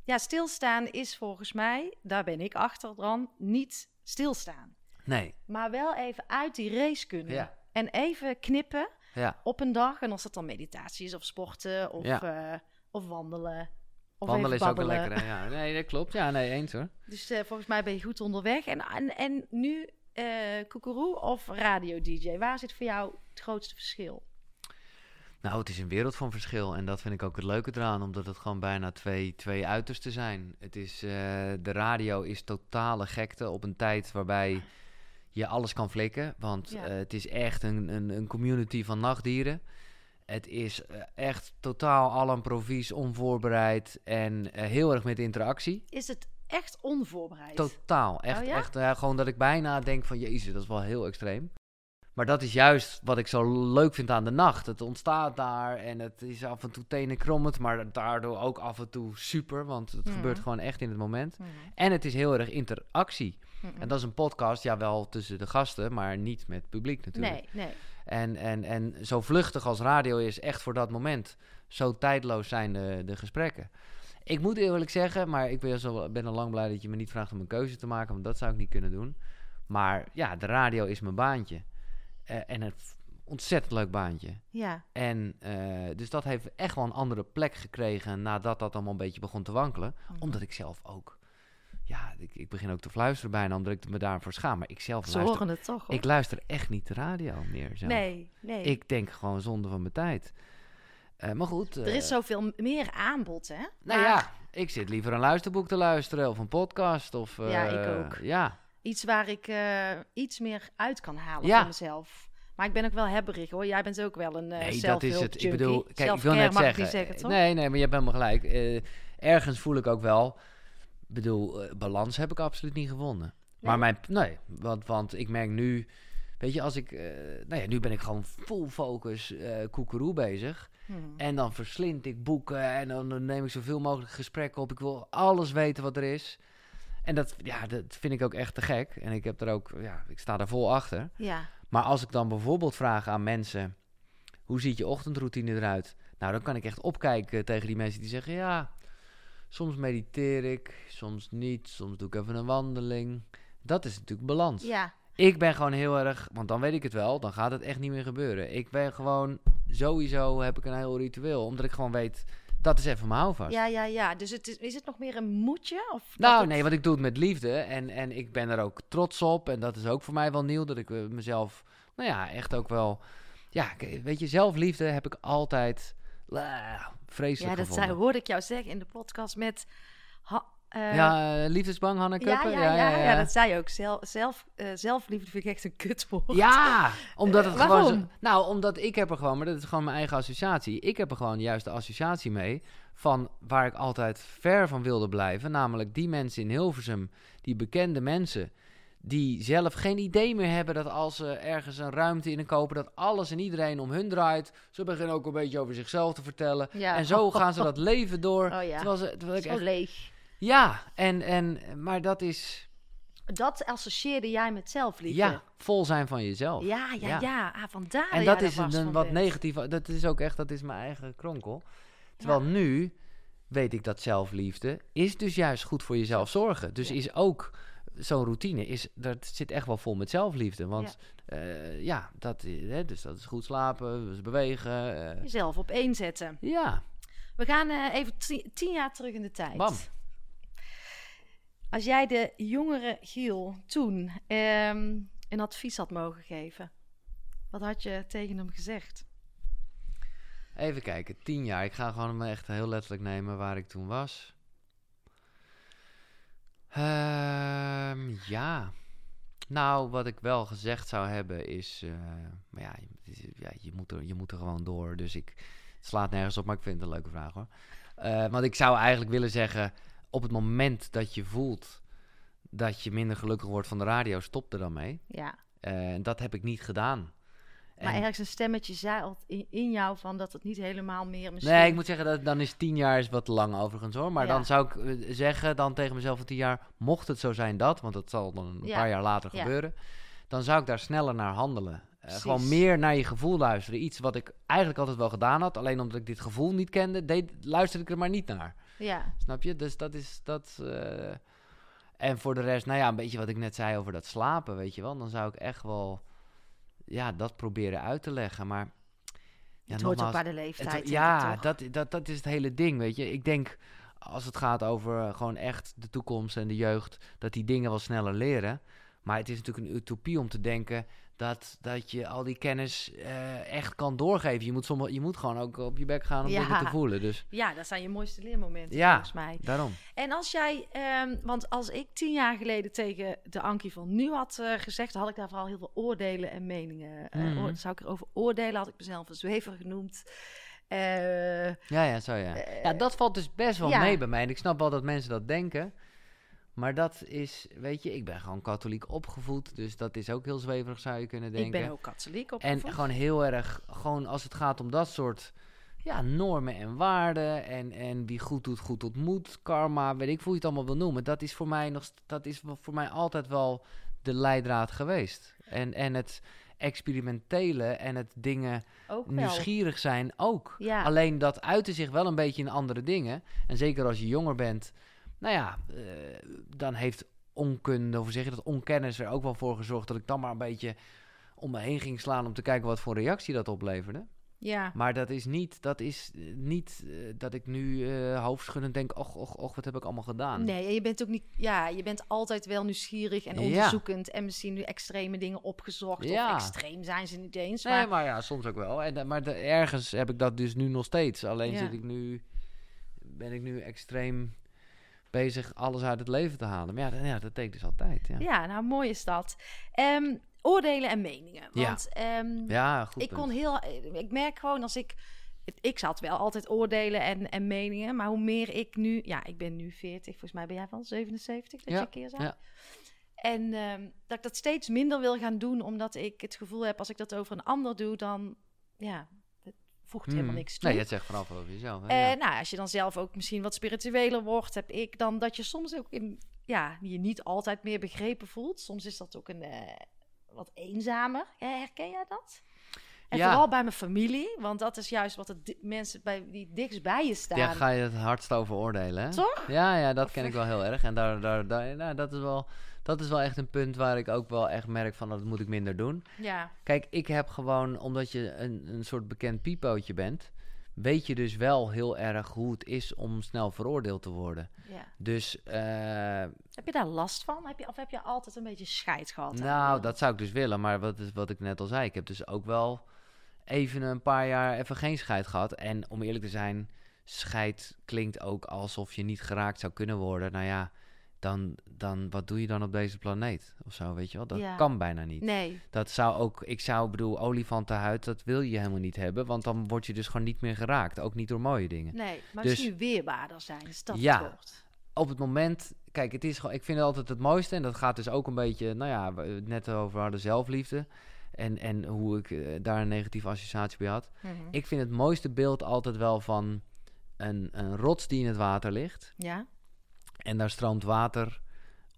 ja, stilstaan is volgens mij, daar ben ik achter dan, niet stilstaan. Nee, Maar wel even uit die race kunnen. Ja. En even knippen ja. op een dag. En als dat dan meditatie is of sporten of, Ja. eh, of wandelen. Of Wandelen is ook wel lekker, hè? Ja, nee, dat klopt. Ja, nee, eens hoor. Dus eh, volgens mij ben je goed onderweg. En, en, en nu eh koekeroe of radio-dj? Waar zit voor jou het grootste verschil? Nou, het is een wereld van verschil. En dat vind ik ook het leuke eraan, omdat het gewoon bijna twee, twee uitersten zijn. Het is, eh, de radio is totale gekte op een tijd waarbij je alles kan flikken. Want Ja. het is echt een, een, een community van nachtdieren. Het is eh, echt totaal al een provies, onvoorbereid en eh, heel erg met interactie. Is het echt onvoorbereid? Totaal. Echt, Oh ja? echt ja, gewoon dat ik bijna denk van, jezus, dat is wel heel extreem. Maar dat is juist wat ik zo leuk vind aan de nacht. Het ontstaat daar en het is af en toe tenenkrommend, maar daardoor ook af en toe super, want het Mhm. gebeurt gewoon echt in het moment. Mhm. En het is heel erg interactie. Mhm. En dat is een podcast, ja wel tussen de gasten, maar niet met het publiek natuurlijk. Nee, nee. En, en, en zo vluchtig als radio is, echt voor dat moment. Zo tijdloos zijn de, de gesprekken. Ik moet eerlijk zeggen, maar ik ben, zo, ben al lang blij dat je me niet vraagt om een keuze te maken, want dat zou ik niet kunnen doen. Maar ja, de radio is mijn baantje. Eh, en een ontzettend leuk baantje. Ja, En eh, dus dat heeft echt wel een andere plek gekregen nadat dat allemaal een beetje begon te wankelen. Mhm. Omdat ik zelf ook ja, ik, ik begin ook te fluisteren bijna, omdat ik me daarvoor schaam. Maar ik zelf Ze luister, horen het toch, hoor. ik luister echt niet de radio meer zelf. nee, nee. Ik denk gewoon zonde van mijn tijd. Eh, maar goed. er eh, is zoveel meer aanbod, hè? Nou Maar ja, ik zit liever een luisterboek te luisteren of een podcast. Of, Ja, ik eh, ook. Ja, Iets waar ik eh, iets meer uit kan halen Ja. voor mezelf. Maar ik ben ook wel hebberig, hoor. Jij bent ook wel een uh, nee, dat is het. Ik bedoel, kijk, ik wil net zeggen. zeggen, nee, nee, maar je hebt helemaal gelijk. Eh, ergens voel ik ook wel. Ik bedoel, eh, balans heb ik absoluut niet gevonden. Maar mijn, nee, want, want ik merk nu, weet je, als ik, eh, nou ja, nu ben ik gewoon full focus eh koekeroe bezig. Hmm. En dan verslind ik boeken en dan, dan neem ik zoveel mogelijk gesprekken op. Ik wil alles weten wat er is. En dat, ja, dat vind ik ook echt te gek. En ik heb er ook, ja, ik sta daar vol achter. Ja, Maar als ik dan bijvoorbeeld vraag aan mensen: hoe ziet je ochtendroutine eruit? Nou, dan kan ik echt opkijken tegen die mensen die zeggen: ja, soms mediteer ik, soms niet, soms doe ik even een wandeling. Dat is natuurlijk balans. ja, Ik ben gewoon heel erg, want dan weet ik het wel, dan gaat het echt niet meer gebeuren. Ik ben gewoon, sowieso heb ik een heel ritueel, omdat ik gewoon weet, dat is even mijn houvast. ja, ja, ja. Dus het is, is het nog meer een moedje? Of Nou, het- nee, want ik doe het met liefde en, en ik ben er ook trots op. En dat is ook voor mij wel nieuw, dat ik eh, mezelf, nou ja, echt ook wel... Ja, weet je, zelfliefde heb ik altijd uh, vreselijk Ja, dat gevonden. zei, hoorde ik jou zeggen in de podcast met... Ha, eh, ja, eh, liefdesbang, Hanne ja, Kuppen? ja, ja, ja, dat zei je ook. Zelf, zelf, eh, zelfliefde vind ik echt een kutwoord. Ja, omdat het Eh, gewoon... Zo, nou, omdat ik heb er gewoon, maar dat is gewoon mijn eigen associatie. Ik heb er gewoon juist de associatie mee van waar ik altijd ver van wilde blijven. Namelijk die mensen in Hilversum, die bekende mensen, die zelf geen idee meer hebben dat als ze ergens een ruimte in kopen, dat alles en iedereen om hun draait. Ze beginnen ook een beetje over zichzelf te vertellen. Ja. En zo gaan ze dat leven door. Oh ja, Terwijl ze, terwijl ik zo echt, leeg. ja, en, en, maar dat is, Dat associeerde jij met zelfliefde. ja, vol zijn van jezelf. Ja, ja, Ja. ja. Ah, vandaar En dat is een wat negatief. Dat is ook echt, dat is mijn eigen kronkel. Terwijl nu weet ik dat zelfliefde is dus juist goed voor jezelf zorgen. Dus is ook zo'n routine, is, dat zit echt wel vol met zelfliefde. Want ja, ja dat, i- hè, dus dat is goed slapen, dus bewegen. eh, Jezelf op één zetten. ja, We gaan eh, even ti- tien jaar terug in de tijd. Bam. Als jij de jongere Giel toen ehm, een advies had mogen geven, wat had je tegen hem gezegd? even kijken. Tien jaar. Ik ga gewoon me echt heel letterlijk nemen waar ik toen was. Ehm, ja. Nou, wat ik wel gezegd zou hebben is... eh, maar ja, je, ja je, moet er, je moet er gewoon door. Dus ik... Het slaat nergens op, maar ik vind het een leuke vraag hoor. Eh, want ik zou eigenlijk willen zeggen... Op het moment dat je voelt dat je minder gelukkig wordt van de radio... Stop er dan mee. Ja, En dat heb ik niet gedaan. Maar En- ergens een stemmetje zei al in, in jou van dat het niet helemaal meer misschien... Nee, ik moet zeggen, dat, dan is tien jaar is wat lang overigens hoor. Maar Ja. dan zou ik eh, zeggen, dan tegen mezelf van tien jaar, mocht het zo zijn dat, want dat zal dan een Ja. paar jaar later Ja. gebeuren, dan zou ik daar sneller naar handelen. Eh, gewoon meer naar je gevoel luisteren. Iets wat ik eigenlijk altijd wel gedaan had, alleen omdat ik dit gevoel niet kende, deed, luisterde ik er maar niet naar. Ja, Snap je? Dus dat is dat. eh, En voor de rest, nou ja, een beetje wat ik net zei over dat slapen, weet je wel. Dan zou ik echt wel, ja, dat proberen uit te leggen. Maar ja, het hoort ook bij de leeftijd. het- ja, dat, dat, dat is het hele ding, weet je. Ik denk, als het gaat over eh, gewoon echt de toekomst en de jeugd, dat die dingen wel sneller leren. Maar het is natuurlijk een utopie om te denken dat, dat je al die kennis eh, echt kan doorgeven. Je moet, sommige, je moet gewoon ook op je bek gaan om Ja. dingen te voelen. Dus Ja, dat zijn je mooiste leermomenten Ja. volgens mij. daarom. En als jij, ehm, want als ik tien jaar geleden tegen de Ankie van nu had eh, gezegd, had ik daar vooral heel veel oordelen en meningen. eh, oor- zou ik erover oordelen, had ik mezelf een zwever genoemd. Ja, ja, zo ja. ja, dat valt dus best wel ja. mee bij mij. En ik snap wel dat mensen dat denken. Maar dat is, weet je, ik ben gewoon katholiek opgevoed. Dus dat is ook heel zweverig, zou je kunnen denken. ik ben ook katholiek En opgevoed. gewoon heel erg, gewoon als het gaat om dat soort ja, normen en waarden. En, en wie goed doet, goed ontmoet. Karma, weet ik hoe je het allemaal wil noemen. Dat is voor mij, nog, dat is voor mij altijd wel de leidraad geweest. En, en het experimentele en het dingen nieuwsgierig zijn ook. Ja. Alleen dat uitte zich wel een beetje in andere dingen. En zeker als je jonger bent, nou ja, eh, dan heeft onkunde, of zeg je dat, onkennis er ook wel voor gezorgd dat ik dan maar een beetje om me heen ging slaan om te kijken wat voor reactie dat opleverde. Ja. Maar dat is niet, dat, is eh, niet eh, dat ik nu eh hoofdschuddend denk... Och, och, och, wat heb ik allemaal gedaan? Nee, je bent ook niet... Ja, je bent altijd wel nieuwsgierig en Ja. onderzoekend. En misschien nu extreme dingen opgezocht. Ja. Of extreem zijn ze niet eens. Nee, Maar, maar ja, soms ook wel. En, maar de- ergens heb ik dat dus nu nog steeds. Alleen Ja. zit ik nu, ben ik nu extreem bezig alles uit het leven te halen. Maar ja, dat- ja dat deed ik dus altijd. Ja, ja, nou mooi is dat. Ehm, oordelen en meningen. Ja. Want ehm, ja goed. ik punt. kon heel... Ik merk gewoon als ik... Ik zat wel altijd oordelen en, en meningen. Maar hoe meer ik nu... Ja, ik ben nu 40. Volgens mij ben jij van 77 dat Ja, je een keer zei. ja. En ehm, dat ik dat steeds minder wil gaan doen. Omdat ik het gevoel heb... Als ik dat over een ander doe, dan... Ja, voegt helemaal Hmm. niks toe. Nee, je zegt vanaf over jezelf. Hè? Ja. nou, als je dan zelf ook misschien wat spiritueler wordt, heb ik dan dat je soms ook in, ja, je niet altijd meer begrepen voelt. Soms is dat ook een eh, wat eenzamer. Ja, herken jij dat? En Ja. vooral bij mijn familie, want dat is juist wat de mensen bij die dichtst bij je staan. Daar ga je het hardst over oordelen, hè? Toch? Ja, ja, dat Of- ken ik wel heel erg. En daar, daar, daar, nou, dat, is wel, dat is wel echt een punt waar ik ook wel echt merk van dat moet ik minder doen. Ja, Kijk, ik heb gewoon, omdat je een, een soort bekend piepootje bent, weet je dus wel heel erg hoe het is om snel veroordeeld te worden. ja. Dus, eh, Heb je daar last van? Heb je, of heb je altijd een beetje scheid gehad? nou, dat zou ik dus willen. Maar wat, is, wat ik net al zei, ik heb dus ook wel even een paar jaar even geen scheid gehad. En om eerlijk te zijn, scheid klinkt ook alsof je niet geraakt zou kunnen worden. Nou ja, dan, dan wat doe je dan op deze planeet? Of zo, weet je wel? Dat Ja. kan bijna niet. Nee, Dat zou ook, ik zou bedoel, olifantenhuid, dat wil je helemaal niet hebben. Want dan word je dus gewoon niet meer geraakt. Ook niet door mooie dingen. nee. Maar Dus- misschien weerbaarder zijn, is dat Ja. Op het moment, kijk, het is gewoon, ik vind het altijd het mooiste. En dat gaat dus ook een beetje, nou ja, we het net over hadden zelfliefde. En, en hoe ik eh, daar een negatieve associatie bij had. Mhm. Ik vind het mooiste beeld altijd wel van een, een rots die in het water ligt. Ja, En daar stroomt water.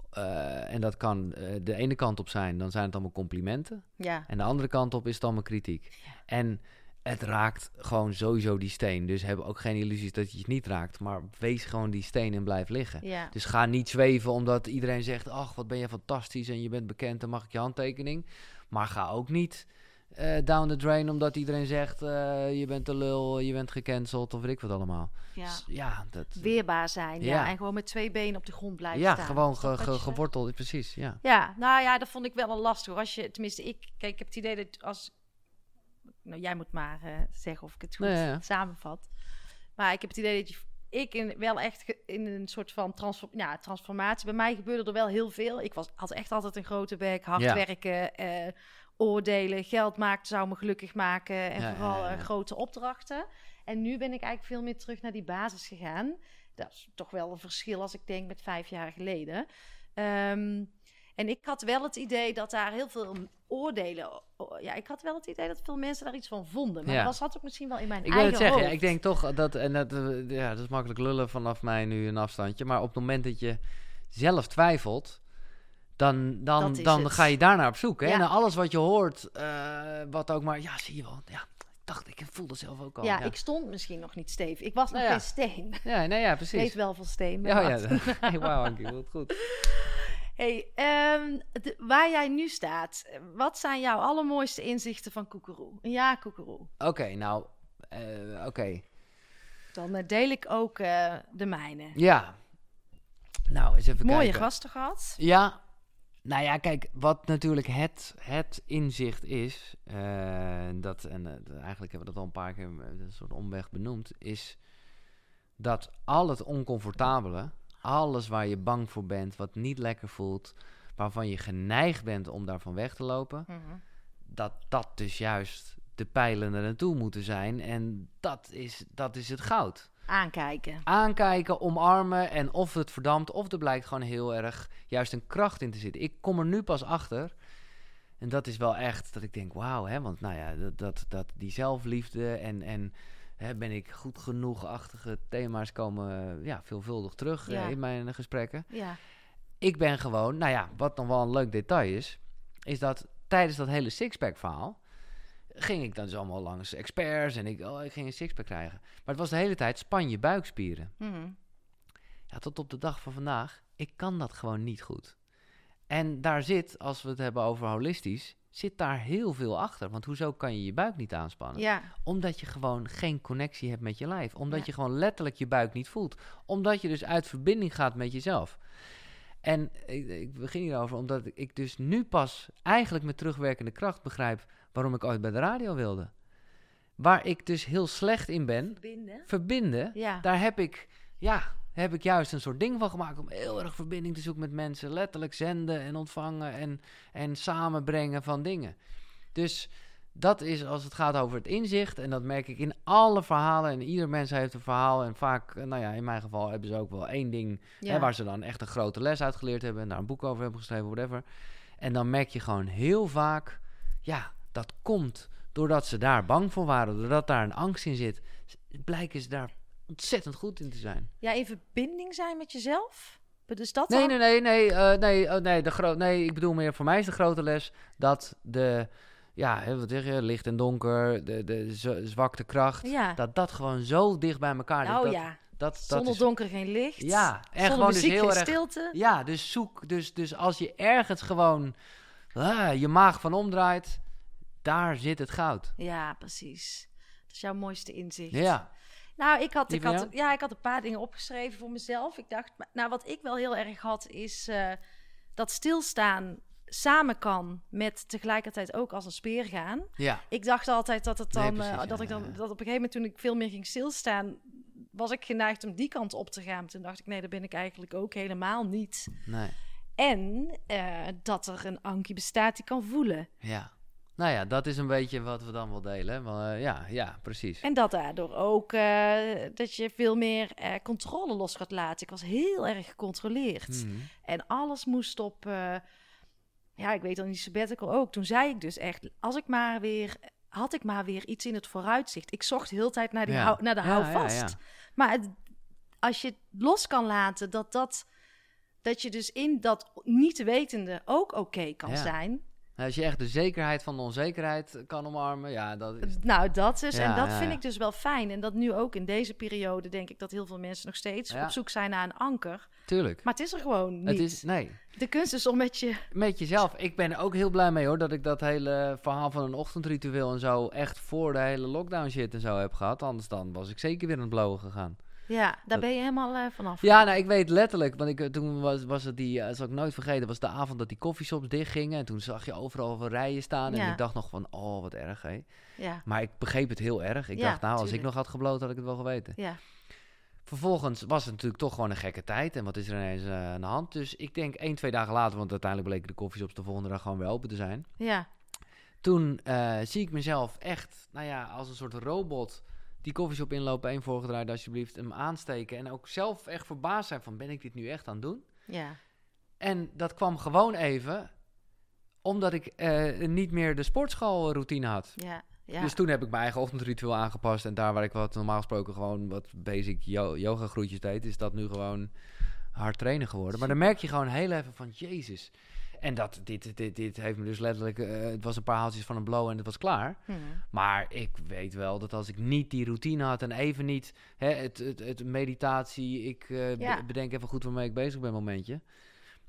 eh, en dat kan eh, de ene kant op zijn, dan zijn het allemaal complimenten. ja, En de andere kant op is het allemaal kritiek. En het raakt gewoon sowieso die steen. Dus heb ook geen illusies dat je het niet raakt. Maar wees gewoon die steen en blijf liggen. ja. Dus ga niet zweven omdat iedereen zegt... ach, wat ben je fantastisch en je bent bekend, dan mag ik je handtekening. Maar ga ook niet eh, down the drain omdat iedereen zegt... eh, je bent een lul, je bent gecanceld of weet ik wat allemaal. ja. S- ja dat... Weerbaar zijn, ja. Ja. En gewoon met twee benen op de grond blijven ja, staan. gewoon Is dat ge- wat ge- je- geworteld, precies, ja. Ja, nou ja, dat vond ik wel een lastig. hoor. Als je, tenminste, ik, kijk, ik heb het idee dat als. Nou, jij moet maar eh, zeggen of ik het goed Nee, ja, ja. samenvat. Maar ik heb het idee dat je, ik in, wel echt ge- in een soort van transform, ja, transformatie. Bij mij gebeurde er wel heel veel. Ik was, had echt altijd een grote bek, hard Ja. werken, eh, oordelen, geld maken zou me gelukkig maken. En Ja, vooral ja, ja. eh, grote opdrachten. En nu ben ik eigenlijk veel meer terug naar die basis gegaan. Dat is toch wel een verschil als ik denk met vijf jaar geleden. Ehm, en ik had wel het idee dat daar heel veel oordelen. Ja, ik had wel het idee dat veel mensen daar iets van vonden. Maar Ja. dat zat ook misschien wel in mijn Ik wil eigen het zeggen, ik denk toch dat, en dat, eh, ja, dat is makkelijk lullen vanaf mij nu een afstandje, maar op het moment dat je zelf twijfelt, dan, dan, dan het. ga je daarnaar op zoek. Hè? Ja. En alles wat je hoort, eh, wat ook maar, ja, zie je wel, ja, ik dacht, ik voelde zelf ook al. ja, ja, ik stond misschien nog niet stevig. Ik was nog Nou ja. geen steen. ja, nee, ja, Ik precies. weet wel van steen. maar Ja, ja, hey, wauw, Ankie, wat goed. Hey, ehm, de- waar jij nu staat, wat zijn jouw allermooiste inzichten van Koekeroe? Een jaar Koekeroe. Oké, nou, eh, oké. Dan eh, deel ik ook de mijne. Ja. Nou, eens even Mooie kijken. gasten gehad. Ja, nou ja, kijk, wat natuurlijk het, het inzicht is, eh, dat, en eh, eigenlijk hebben we dat al een paar keer eh, een soort omweg benoemd, is dat al het oncomfortabele, alles waar je bang voor bent, wat niet lekker voelt, waarvan je geneigd bent om daarvan weg te lopen, Mhm. dat dat dus juist de pijlen er naartoe moeten zijn. En dat is, dat is het goud Aankijken. aankijken, omarmen en of het verdampt of er blijkt gewoon heel erg juist een kracht in te zitten. Ik kom er nu pas achter. En dat is wel echt dat ik denk, wauw, hè, want nou ja, dat, dat, dat die zelfliefde en, en hè, ben ik goed genoeg-achtige thema's komen ja, veelvuldig terug eh, in mijn gesprekken. Ja. Ik ben gewoon, nou ja, wat nog wel een leuk detail is, is dat tijdens dat hele sixpack verhaal ging ik dan dus allemaal langs experts en ik, oh, ik ging een sixpack krijgen. Maar het was de hele tijd span je buikspieren. Mhm. Ja, tot op de dag van vandaag, ik kan dat gewoon niet goed. En daar zit, als we het hebben over holistisch, zit daar heel veel achter. Want hoezo kan je je buik niet aanspannen? Ja, Omdat je gewoon geen connectie hebt met je lijf. Omdat Ja. je gewoon letterlijk je buik niet voelt. Omdat je dus uit verbinding gaat met jezelf. En ik, ik begin hierover omdat ik dus nu pas eigenlijk met terugwerkende kracht begrijp waarom ik ooit bij de radio wilde. Waar ik dus heel slecht in ben, binden. verbinden, Ja, daar heb ik, ja, heb ik juist een soort ding van gemaakt om heel erg verbinding te zoeken met mensen. Letterlijk zenden en ontvangen en, en samenbrengen van dingen. Dus dat is als het gaat over het inzicht. En dat merk ik in alle verhalen. En ieder mens heeft een verhaal. En vaak, eh, nou ja, in mijn geval hebben ze ook wel één ding ja. Hè, waar ze dan echt een grote les uit geleerd hebben. En daar een boek over hebben geschreven, whatever. En dan merk je gewoon heel vaak, ja, dat komt doordat ze daar bang voor waren. Doordat daar een angst in zit. Blijken ze daar ontzettend goed in te zijn. ja, in verbinding zijn met jezelf. Dus dat Nee, nee, nee, nee, eh, nee, oh, nee, de gro- nee, ik bedoel meer, voor mij is de grote les dat de, ja, wat zeg je, licht en donker, de, de zwakte kracht, Ja. dat dat gewoon zo dicht bij elkaar ligt. oh dat, ja, dat, dat zonder is, donker geen licht. Ja, en zonder gewoon dus heel erg stilte. Ja, dus zoek. Dus, dus als je ergens gewoon ah, je maag van omdraait, daar zit het goud. Ja, precies. Dat is jouw mooiste inzicht. Ja, Nou, ik had, ik, had, ja, ik had een paar dingen opgeschreven voor mezelf. Ik dacht, nou, wat ik wel heel erg had, is eh, dat stilstaan samen kan met tegelijkertijd ook als een speer gaan. ja, Ik dacht altijd dat het Nee, dan, eh, ja, dat ik dan, dat op een gegeven moment toen ik veel meer ging stilstaan, was ik geneigd om die kant op te gaan. Toen dacht ik, nee, dat ben ik eigenlijk ook helemaal niet. nee, En eh, dat er een Ankie bestaat die kan voelen. ja. Nou ja, dat is een beetje wat we dan wel delen. Maar, eh, ja, ja, precies. En dat daardoor ook eh, dat je veel meer eh, controle los gaat laten. Ik was heel erg gecontroleerd. Mhm. En alles moest op. ja, ik weet dan niet sabbatical ook. Toen zei ik dus echt, als ik maar weer. Had ik maar weer iets in het vooruitzicht. Ik zocht de hele tijd naar, die Ja. hou, naar de Ja, houvast. ja. Maar het- als je het los kan laten, dat dat. Dat je dus in dat niet wetende ook oké kan zijn. Als je echt de zekerheid van de onzekerheid kan omarmen, ja, dat is... Nou, dat is. en dat ja, vind ja. ik dus wel fijn. En dat nu ook in deze periode denk ik dat heel veel mensen nog steeds op zoek zijn naar een anker. Tuurlijk. Maar het is er gewoon niet. Het is, nee, De kunst is om met je. met jezelf. Ik ben er ook heel blij mee hoor, dat ik dat hele verhaal van een ochtendritueel en zo echt voor de hele lockdown shit en zo heb gehad. Anders dan was ik zeker weer aan het blowen gegaan. Ja, daar Dat- ben je helemaal eh, vanaf. Ja, nou, ik weet letterlijk, want ik, eh, toen was, was het die, eh, zal ik nooit vergeten, was de avond dat die koffieshops dichtgingen. En toen zag je overal wel rijen staan. En ik dacht nog van, oh, wat erg, hè. Ja, Maar ik begreep het heel erg. Ik Ja, dacht, nou, als ik nog had gebloot, had ik het wel geweten. ja. Vervolgens was het natuurlijk toch gewoon een gekke tijd. En wat is er ineens aan de hand? Dus ik denk één, twee dagen later, want uiteindelijk bleken de koffieshops de volgende dag gewoon weer open te zijn. ja. Toen zie ik mezelf echt, nou ja, als een soort robot die koffieshop inlopen, één voorgedraaid alsjeblieft, hem aansteken. En ook zelf echt verbaasd zijn van, ben ik dit nu echt aan het doen? ja. En dat kwam gewoon even omdat ik eh, niet meer de sportschoolroutine had. ja. ja. Dus toen heb ik mijn eigen ochtendritueel aangepast. En daar waar ik wat normaal gesproken gewoon wat basic yo- yoga groetjes deed, is dat nu gewoon hard trainen geworden. Maar dan merk je gewoon heel even van, jezus. En dat, dit, dit, dit heeft me dus letterlijk, eh, het was een paar haaltjes van een blow en het was klaar. Hm. Maar ik weet wel dat als ik niet die routine had en even niet hè, het, het, het meditatie, ik eh, be- Ja. bedenk even goed waarmee ik bezig ben momentje.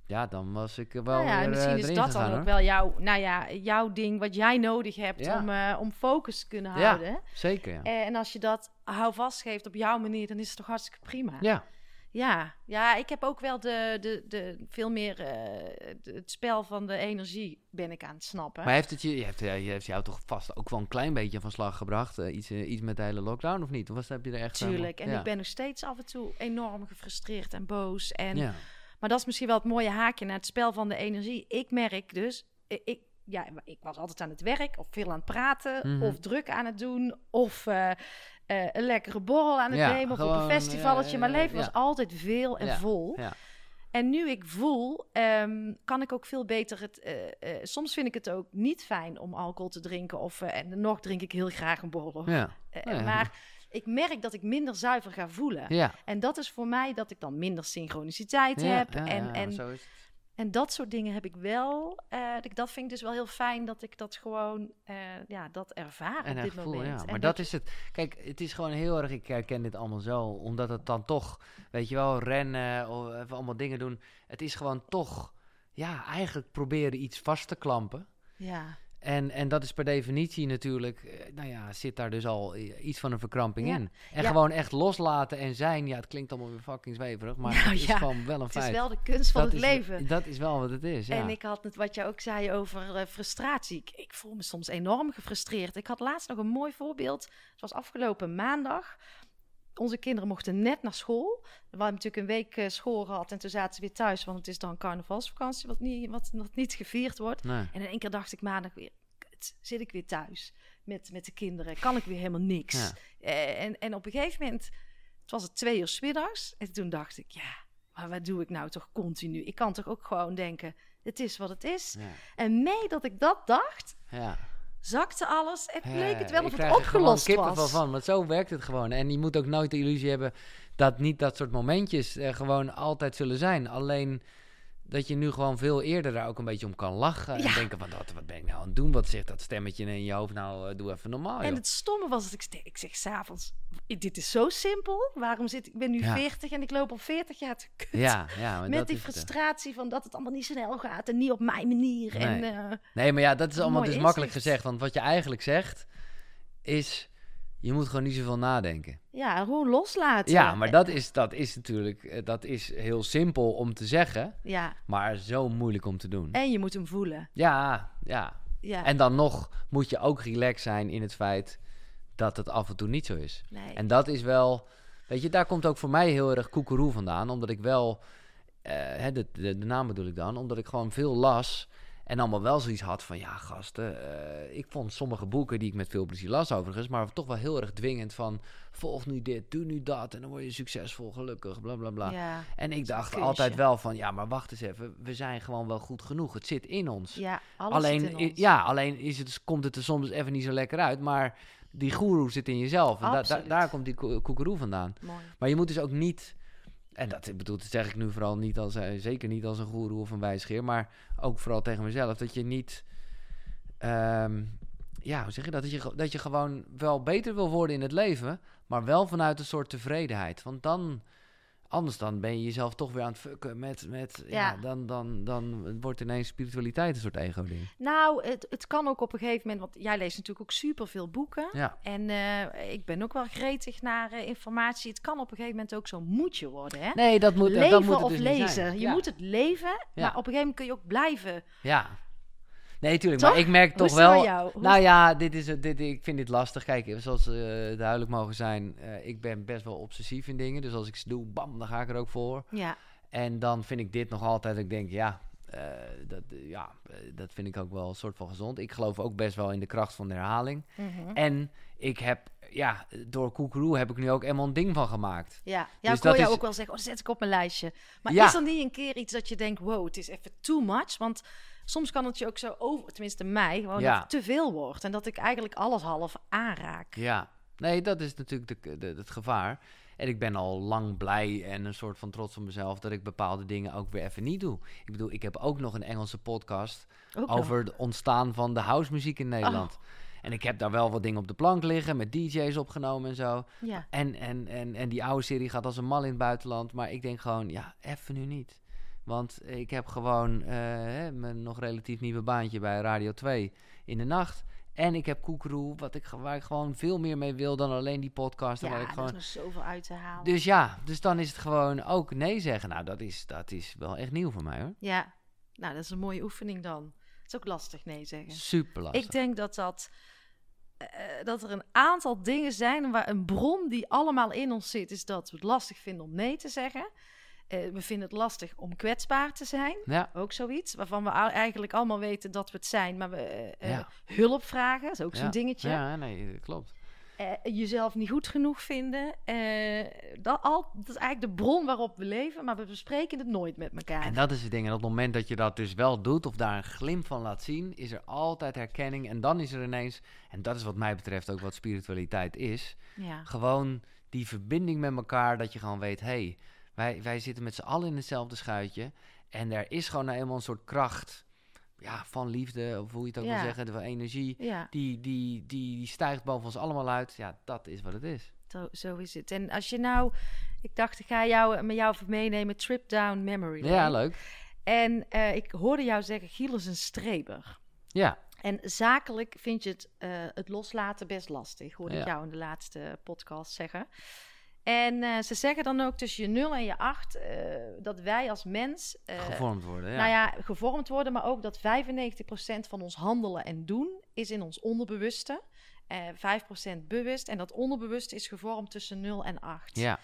Ja, dan was ik wel Nou ja, weer, en misschien eh, is dat gegaan, dan ook wel jouw, nou ja, jouw ding wat jij nodig hebt Ja. om, om focus te kunnen Ja. houden. Zeker, ja. En als je dat hou vastgeeft op jouw manier, dan is het toch hartstikke prima. Ja, Ja, ja ik heb ook wel de, de, de, veel meer eh, de- het spel van de energie ben ik aan het snappen. maar heeft het je, je heeft, ja, je heeft jou toch vast ook wel een klein beetje van slag gebracht? eh, iets, eh, iets met de hele lockdown of niet? Of was, heb je er echt... Tuurlijk. En ja. ik ben nog steeds af en toe enorm gefrustreerd en boos. En, Ja, Maar dat is misschien wel het mooie haakje naar het spel van de energie. Ik merk dus, ik, ja, ik was altijd aan het werk of veel aan het praten Mhm. of druk aan het doen of eh, een lekkere borrel aan het Ja, nemen of op een festivalletje. Mijn eh, leven ja. was altijd veel en vol. ja. En nu ik voel, ehm, kan ik ook veel beter het. eh, soms vind ik het ook niet fijn om alcohol te drinken. Of en nog drink ik heel graag een borrel. ja. Ja. Maar ik merk dat ik minder zuiver ga voelen. Ja, En dat is voor mij dat ik dan minder synchroniciteit heb. ja, en, ja, en. En dat soort dingen heb ik wel. eh, dat- vind ik dus wel heel fijn dat ik dat gewoon eh, ja, dat ervaar En op dit echt voel, moment. ja. En Maar dat is het. Kijk, het is gewoon heel erg. Ik herken dit allemaal zo. Omdat het dan toch, weet je wel, rennen of even allemaal dingen doen. Het is gewoon toch, ja, eigenlijk proberen iets vast te klampen. Ja, En, en dat is per definitie natuurlijk, eh, nou ja, zit daar dus al i- iets van een verkramping Ja. in. En Ja. gewoon echt loslaten en zijn, ja, het klinkt allemaal weer fucking zweverig, maar Nou het is ja, gewoon wel een Het is feit. wel de kunst van dat het is, leven. Dat is wel wat het is, ja. En ik had het, wat je ook zei over eh, frustratie. Ik, ik voel me soms enorm gefrustreerd. Ik had laatst nog een mooi voorbeeld. Het was afgelopen maandag. Onze kinderen mochten net naar school. We hebben natuurlijk een week eh, school gehad en toen zaten ze weer thuis, want het is dan carnavalsvakantie, wat niet, wat nog niet gevierd wordt. Nee. En in één keer dacht ik maandag weer, kut, zit ik weer thuis met, met de kinderen, kan ik weer helemaal niks. Ja. Eh, en, en op een gegeven moment, het was het twee uur 's middags, en toen dacht ik, ja, maar wat doe ik nou toch continu? Ik kan toch ook gewoon denken, het is wat het is. Ja. En mee dat ik dat dacht, ja. Zakte alles Ja, bleek het wel ik of het er opgelost was. van, want zo werkt het gewoon. En je moet ook nooit de illusie hebben dat niet dat soort momentjes er gewoon altijd zullen zijn. Alleen dat je nu gewoon veel eerder daar ook een beetje om kan lachen. En denken van, wat, wat ben ik nou aan het doen? Wat zegt dat stemmetje in je hoofd? Nou, eh, doe even normaal, En joh. het stomme was dat ik, ik zeg s'avonds, dit is zo simpel. Waarom zit ik, ben nu Ja. 40 en ik loop al 40 jaar te kut. Ja, ja. Met dat die het, hè. frustratie van dat het allemaal niet snel gaat en niet op mijn manier. En, Nee. eh, Nee, maar ja, dat is allemaal dus makkelijk gezegd. Want wat je eigenlijk zegt, is... Je moet gewoon niet zoveel nadenken. ja, gewoon loslaten. Ja, maar dat is, dat is natuurlijk... eh, Dat is heel simpel om te zeggen, Ja, maar zo moeilijk om te doen. en je moet hem voelen. Ja, ja. Ja, En dan nog moet je ook relaxed zijn in het feit dat het af en toe niet zo is. nee. En dat is wel... Weet je, daar komt ook voor mij heel erg koekeroe vandaan. Omdat ik wel... eh, de, de, de naam bedoel ik dan. Omdat ik gewoon veel las... En allemaal wel zoiets had van, ja gasten, eh, ik vond sommige boeken die ik met veel plezier las overigens, maar toch wel heel erg dwingend van, volg nu dit, doe nu dat en dan word je succesvol, gelukkig, bla bla bla. ja, En ik dacht altijd wel van, ja maar wacht eens even, we zijn gewoon wel goed genoeg, het zit in ons. ja, alleen, in ons. ja, alleen is het, komt het er soms even niet zo lekker uit, maar die goeroe zit in jezelf. En da- da- Absoluut. daar komt die ko- koekeroe vandaan. Mooi. Maar je moet dus ook niet, en dat ik bedoel, dat zeg ik nu vooral niet als, eh, zeker niet als een goeroe of een wijsgeer, maar ook vooral tegen mezelf, dat je niet, ehm, ja, hoe zeg je dat? Dat je, dat je gewoon wel beter wil worden in het leven, maar wel vanuit een soort tevredenheid. Want dan, anders dan ben je jezelf toch weer aan het fucken met, met ja. Ja. dan, dan, dan wordt ineens spiritualiteit een soort ego-ding. Nou, het, het kan ook op een gegeven moment, want jij leest natuurlijk ook superveel boeken. Ja, En eh, ik ben ook wel gretig naar eh, informatie. Het kan op een gegeven moment ook zo'n moedje worden, hè? nee, dat moet, leven dat moet het dus niet lezen. zijn. Je Ja. moet het leven, Ja. maar op een gegeven moment kun je ook blijven. Ja. Nee, tuurlijk. Toch? Maar ik merk Hoe toch is het bij wel. jou? Nou ja, dit is, het- dit, ik vind dit lastig. Kijk, zoals eh, duidelijk mogen zijn, eh, ik ben best wel obsessief in dingen. Dus als ik ze doe, bam, dan ga ik er ook voor. Ja, En dan vind ik dit nog altijd, ik denk, ja, eh, dat, ja, dat vind ik ook wel een soort van gezond. Ik geloof ook best wel in de kracht van de herhaling. mhm. En ik heb, ja, door Koekeroe heb ik nu ook helemaal een ding van gemaakt. ja. ja Dus ik hoor dat jou is- ook wel zeggen, oh, zet ik op mijn lijstje. Maar Ja. is er niet een keer iets dat je denkt, wow, het is even too much? Want soms kan het je ook zo over, tenminste mij, gewoon Ja. te veel wordt. En dat ik eigenlijk alles half aanraak. Ja, nee, dat is natuurlijk de, de, het gevaar. En ik ben al lang blij en een soort van trots op mezelf dat ik bepaalde dingen ook weer even niet doe. Ik bedoel, ik heb ook nog een Engelse podcast Ook nog. over het ontstaan van de housemuziek in Nederland. En ik heb daar wel wat dingen op de plank liggen, met DJ's opgenomen en zo. Ja, En, en, en, en die oude serie gaat als een mal in het buitenland. Maar ik denk gewoon, ja, even nu niet. Want ik heb gewoon eh, mijn nog relatief nieuwe baantje bij Radio 2 in de nacht. En ik heb Koekeroe, wat ik, waar ik gewoon veel meer mee wil dan alleen die podcast. Ja waar ik er gewoon... is zoveel uit te halen. Dus ja, dus dan is het gewoon ook nee zeggen. Nou, dat is, dat is wel echt nieuw voor mij hoor. Ja, nou, dat is een mooie oefening dan. Het is ook lastig nee zeggen. Super lastig. Ik denk dat dat... eh, dat er een aantal dingen zijn waar een bron die allemaal in ons zit, is dat we het lastig vinden om nee te zeggen. Eh, we vinden het lastig om kwetsbaar te zijn. Ja, Ook zoiets. Waarvan we eigenlijk allemaal weten dat we het zijn, maar we eh, eh, Ja. hulp vragen. Dat is ook ja, zo'n dingetje. Ja, nee, dat klopt. Jezelf niet goed genoeg vinden. Dat, al, dat is eigenlijk de bron waarop we leven, maar we bespreken het nooit met elkaar. En dat is het ding. En op het moment dat je dat dus wel doet, of daar een glimp van laat zien, is er altijd herkenning. En dan is er ineens, en dat is wat mij betreft ook wat spiritualiteit is, ja. gewoon die verbinding met elkaar, dat je gewoon weet, hé, hey, wij, wij zitten met z'n allen in hetzelfde schuitje. En er is gewoon nou eenmaal een soort kracht, ja, van liefde, of hoe je het ook Ja. wil zeggen, van energie, ja, die, die, die, die stijgt boven ons allemaal uit. Ja, dat is wat het is. zo, zo is het. En als je nou, ik dacht, ik ga jou, met jou even meenemen, trip down memory Ja, leuk. En eh, ik hoorde jou zeggen, Giel is een streber. Ja, En zakelijk vind je het, eh, het loslaten best lastig, hoorde ik jou in de laatste podcast zeggen. En eh, ze zeggen dan ook tussen je 0 en je 8 eh, dat wij als mens eh, Gevormd worden, ja. nou ja, gevormd worden, maar ook dat 95% van ons handelen en doen is in ons onderbewuste. Eh 5% bewust. En dat onderbewuste is gevormd tussen 0 en 8. ja.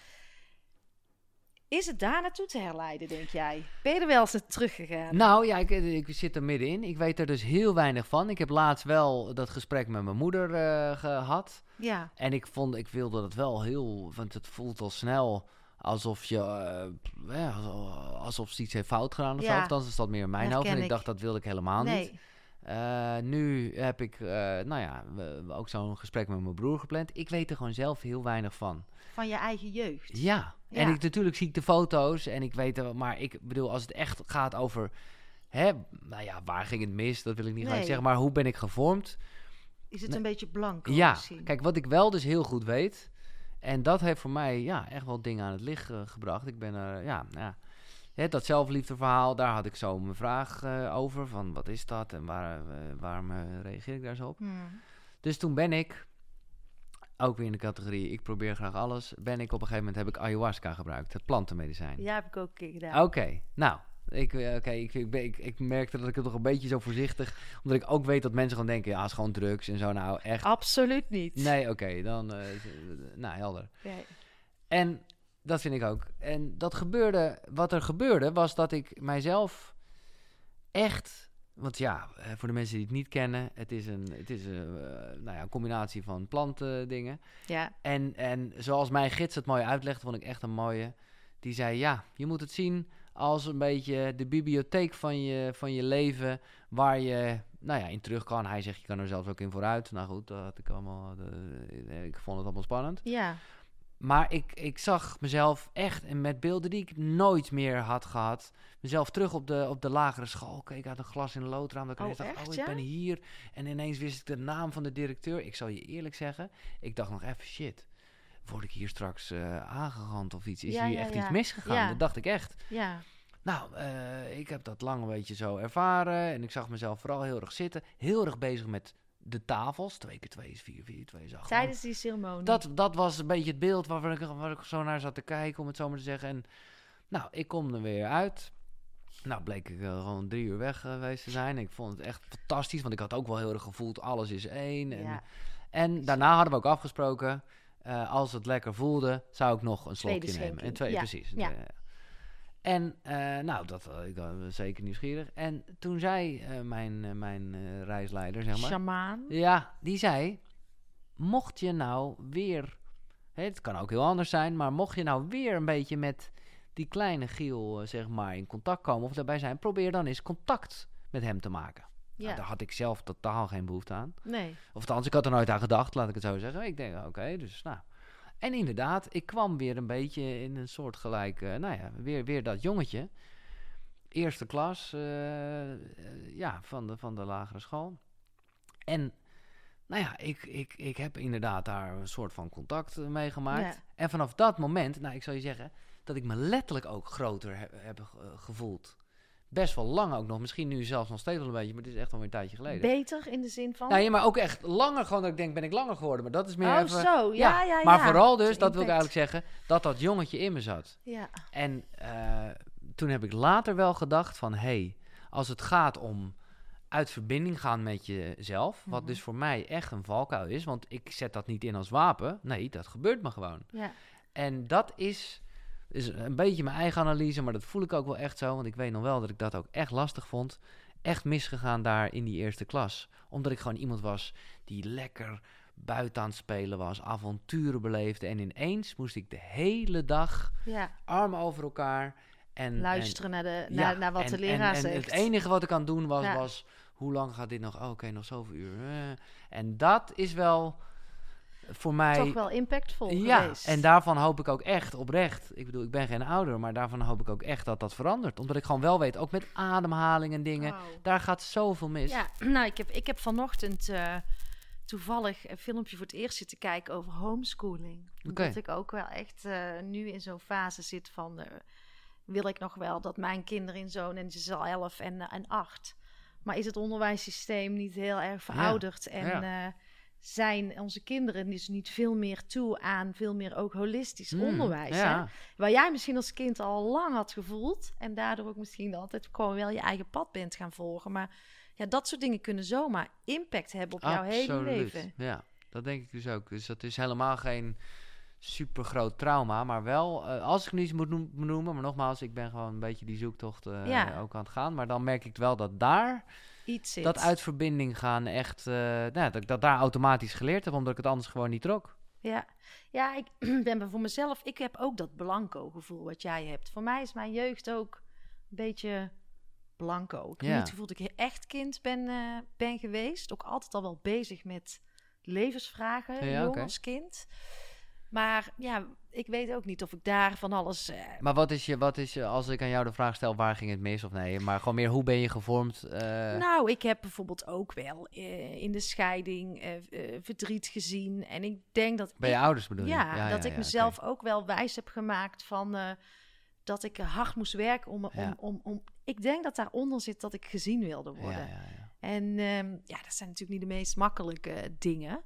Is het daar naartoe te herleiden, denk jij? Ben je er wel eens teruggegaan? Nou ja, ik, ik zit er middenin. Ik weet er dus heel weinig van. Ik heb laatst wel dat gesprek met mijn moeder eh, gehad. Ja, En ik vond, ik wilde het wel heel, want het voelt al snel alsof je, eh, ja, alsof ze iets heeft fout gedaan of Ja. zo. Althans is dat meer in mijn hoofd. En ik ik. dacht, dat wilde ik helemaal niet. Eh, nu heb ik, eh, nou ja, ook zo'n gesprek met mijn broer gepland. Ik weet er gewoon zelf heel weinig van. Van je eigen jeugd. Ja, en ik, natuurlijk zie ik de foto's en ik weet er, maar ik bedoel, als het echt gaat over, hè, nou ja, waar ging het mis? Dat wil ik niet Nee. zeggen, maar hoe ben ik gevormd? Is het een beetje blanco ja, misschien? kijk, wat ik wel dus heel goed weet, en dat heeft voor mij, ja, echt wel dingen aan het licht eh, gebracht. Ik ben er, ja, nou ja, hè, dat zelfliefdeverhaal, daar had ik zo mijn vraag eh, over, van wat is dat en waar, eh, waarom reageer ik daar zo op? Hmm. Dus toen ben ik, ook weer in de categorie, ik probeer graag alles, ben ik op een gegeven moment, heb ik ayahuasca gebruikt, het plantenmedicijn. Ja, heb ik ook gedaan. Oké, nou, ik, eh, oké, ik, ik, ik, ik merkte dat ik het nog een beetje zo voorzichtig, omdat ik ook weet dat mensen gewoon denken, ja, het is gewoon drugs en zo, nou, echt. Absoluut niet. Nee, oké, dan, eh, eh, nou, helder. Nee. En dat vind ik ook. En dat gebeurde, wat er gebeurde, was dat ik mijzelf echt, want ja, eh, voor de mensen die het niet kennen, het is een, het is een, eh, nou ja, een combinatie van plantendingen. Ja, En, en zoals mijn gids het mooi uitlegde, vond ik echt een mooie. Die zei, ja, je moet het zien als een beetje de bibliotheek van je, van je leven, waar je nou ja, in terug kan. Hij zegt, je kan er zelfs ook in vooruit. Nou goed, dat had ik allemaal, eh, ik vond het allemaal spannend. ja. Maar ik, ik zag mezelf echt, en met beelden die ik nooit meer had gehad, mezelf terug op de, op de lagere school. Keek uit een glas in een loodraam. Dat ik Oh, dacht, echt, oh, ik ja? ben hier. En ineens wist ik de naam van de directeur. Ik zal je eerlijk zeggen, ik dacht nog even, shit, word ik hier straks eh aangerand of iets? Is Ja, hier ja, echt iets misgegaan? Dat dacht ik echt. Ja, Nou, eh, ik heb dat lang een beetje zo ervaren. En ik zag mezelf vooral heel erg zitten. Heel erg bezig met de tafels. Twee keer twee is vier, vier, twee is acht. tijdens die ceremonie. Dat, dat was een beetje het beeld waar ik, waar ik zo naar zat te kijken, om het zo maar te zeggen. En nou, ik kom er weer uit. Nou, bleek ik eh, gewoon drie uur weg geweest te zijn. Ik vond het echt fantastisch, want ik had ook wel heel erg gevoeld, alles is één. En, Ja. en daarna hadden we ook afgesproken, eh, als het lekker voelde, zou ik nog een slokje nemen. En twee, ja, precies. ja. Eh, En eh, nou, dat eh, ik was zeker nieuwsgierig. En toen zei eh, mijn, eh, mijn eh, reisleider, zeg maar... Shamaan. Ja, die zei: Mocht je nou weer, hè, het kan ook heel anders zijn, maar mocht je nou weer een beetje met die kleine Giel, eh, zeg maar, in contact komen of daarbij zijn, probeer dan eens contact met hem te maken. Nou, Ja. daar had ik zelf totaal geen behoefte aan. Nee. Of althans, ik had er nooit aan gedacht, laat ik het zo zeggen. Ik denk, oké, dus nou. En inderdaad, ik kwam weer een beetje in een soort gelijk, eh, nou ja, weer, weer dat jongetje. Eerste klas, eh, eh, ja, van de, van de lagere school. En, nou ja, ik, ik, ik heb inderdaad daar een soort van contact mee gemaakt. Ja. En vanaf dat moment, nou, ik zal je zeggen, dat ik me letterlijk ook groter heb, heb gevoeld. Best wel lang ook nog, misschien nu zelfs nog steeds wel een beetje, maar het is echt alweer een tijdje geleden. Beter in de zin van. Nou ja, maar ook echt langer gewoon dat ik denk, ben ik langer geworden. Maar dat is meer oh, even... zo. Ja, ja, ja. maar vooral dus, De dat wil ik eigenlijk zeggen, dat dat jongetje in me zat. Ja. En eh, toen heb ik later wel gedacht van, hé, hey, als het gaat om uit verbinding gaan met jezelf, wat Mhm. dus voor mij echt een valkuil is, want ik zet dat niet in als wapen. Nee, dat gebeurt me gewoon. Ja. En dat is, is een beetje mijn eigen analyse, maar dat voel ik ook wel echt zo. Want ik weet nog wel dat ik dat ook echt lastig vond. Echt misgegaan daar in die eerste klas. Omdat ik gewoon iemand was die lekker buiten aan het spelen was, avonturen beleefde. En ineens moest ik de hele dag ja. armen over elkaar. En, Luisteren naar, de, en- naar, naar wat en- de leraar en, en zegt. Het enige wat ik aan het doen was, Ja. was hoe lang gaat dit nog? Oh, Oké, nog zoveel uur. Eh. En dat is wel voor mij... Toch wel impactvol Ja, geweest. en daarvan hoop ik ook echt oprecht. Ik bedoel, ik ben geen ouder, maar daarvan hoop ik ook echt dat dat verandert. Omdat ik gewoon wel weet, ook met ademhaling en dingen, daar gaat zoveel mis. Ja, nou, ik heb, ik heb vanochtend eh, toevallig een filmpje voor het eerst zitten kijken over homeschooling. Omdat ik ook wel echt eh, nu in zo'n fase zit van... eh, wil ik nog wel dat mijn kinderen in zo'n... En ze is al elf en, en acht. Maar is het onderwijssysteem niet heel erg verouderd? En ja. eh, zijn onze kinderen dus niet veel meer toe aan veel meer ook holistisch Mm, onderwijs? hè? Ja, Waar jij misschien als kind al lang had gevoeld. En daardoor ook misschien altijd gewoon wel je eigen pad bent gaan volgen. Maar ja, dat soort dingen kunnen zomaar impact hebben op jouw hele leven. Ja, dat denk ik dus ook. Dus dat is helemaal geen super groot trauma, maar wel, eh, als ik nu iets moet noem- noemen, maar nogmaals, ik ben gewoon een beetje die zoektocht eh, Ja. ook aan het gaan. Maar dan merk ik wel dat daar, Iets zit. dat uit verbinding gaan echt, eh, nou, dat ik dat daar automatisch geleerd heb, omdat ik het anders gewoon niet trok. Ja, ja ik ben voor mezelf, ik heb ook dat blanco gevoel wat jij hebt. Voor mij is mijn jeugd ook een beetje blanco. Ik heb Ja. niet het gevoel dat ik echt kind ben, eh, ben geweest. Ook altijd al wel bezig met levensvragen, Ja, jong als kind. Maar ja, ik weet ook niet of ik daar van alles... eh, Maar wat is je, wat is je, als ik aan jou de vraag stel, waar ging het mis of nee, maar gewoon meer, hoe ben je gevormd? eh, Nou, ik heb bijvoorbeeld ook wel eh, in de scheiding verdriet gezien. En ik denk dat bij je ik ouders bedoel je? Ja, dat ik ja, mezelf ook wel wijs heb gemaakt van dat ik hard moest werken om, om, om, om. Ik denk dat daaronder zit dat ik gezien wilde worden. ja, ja. En ehm, ja, dat zijn natuurlijk niet de meest makkelijke dingen.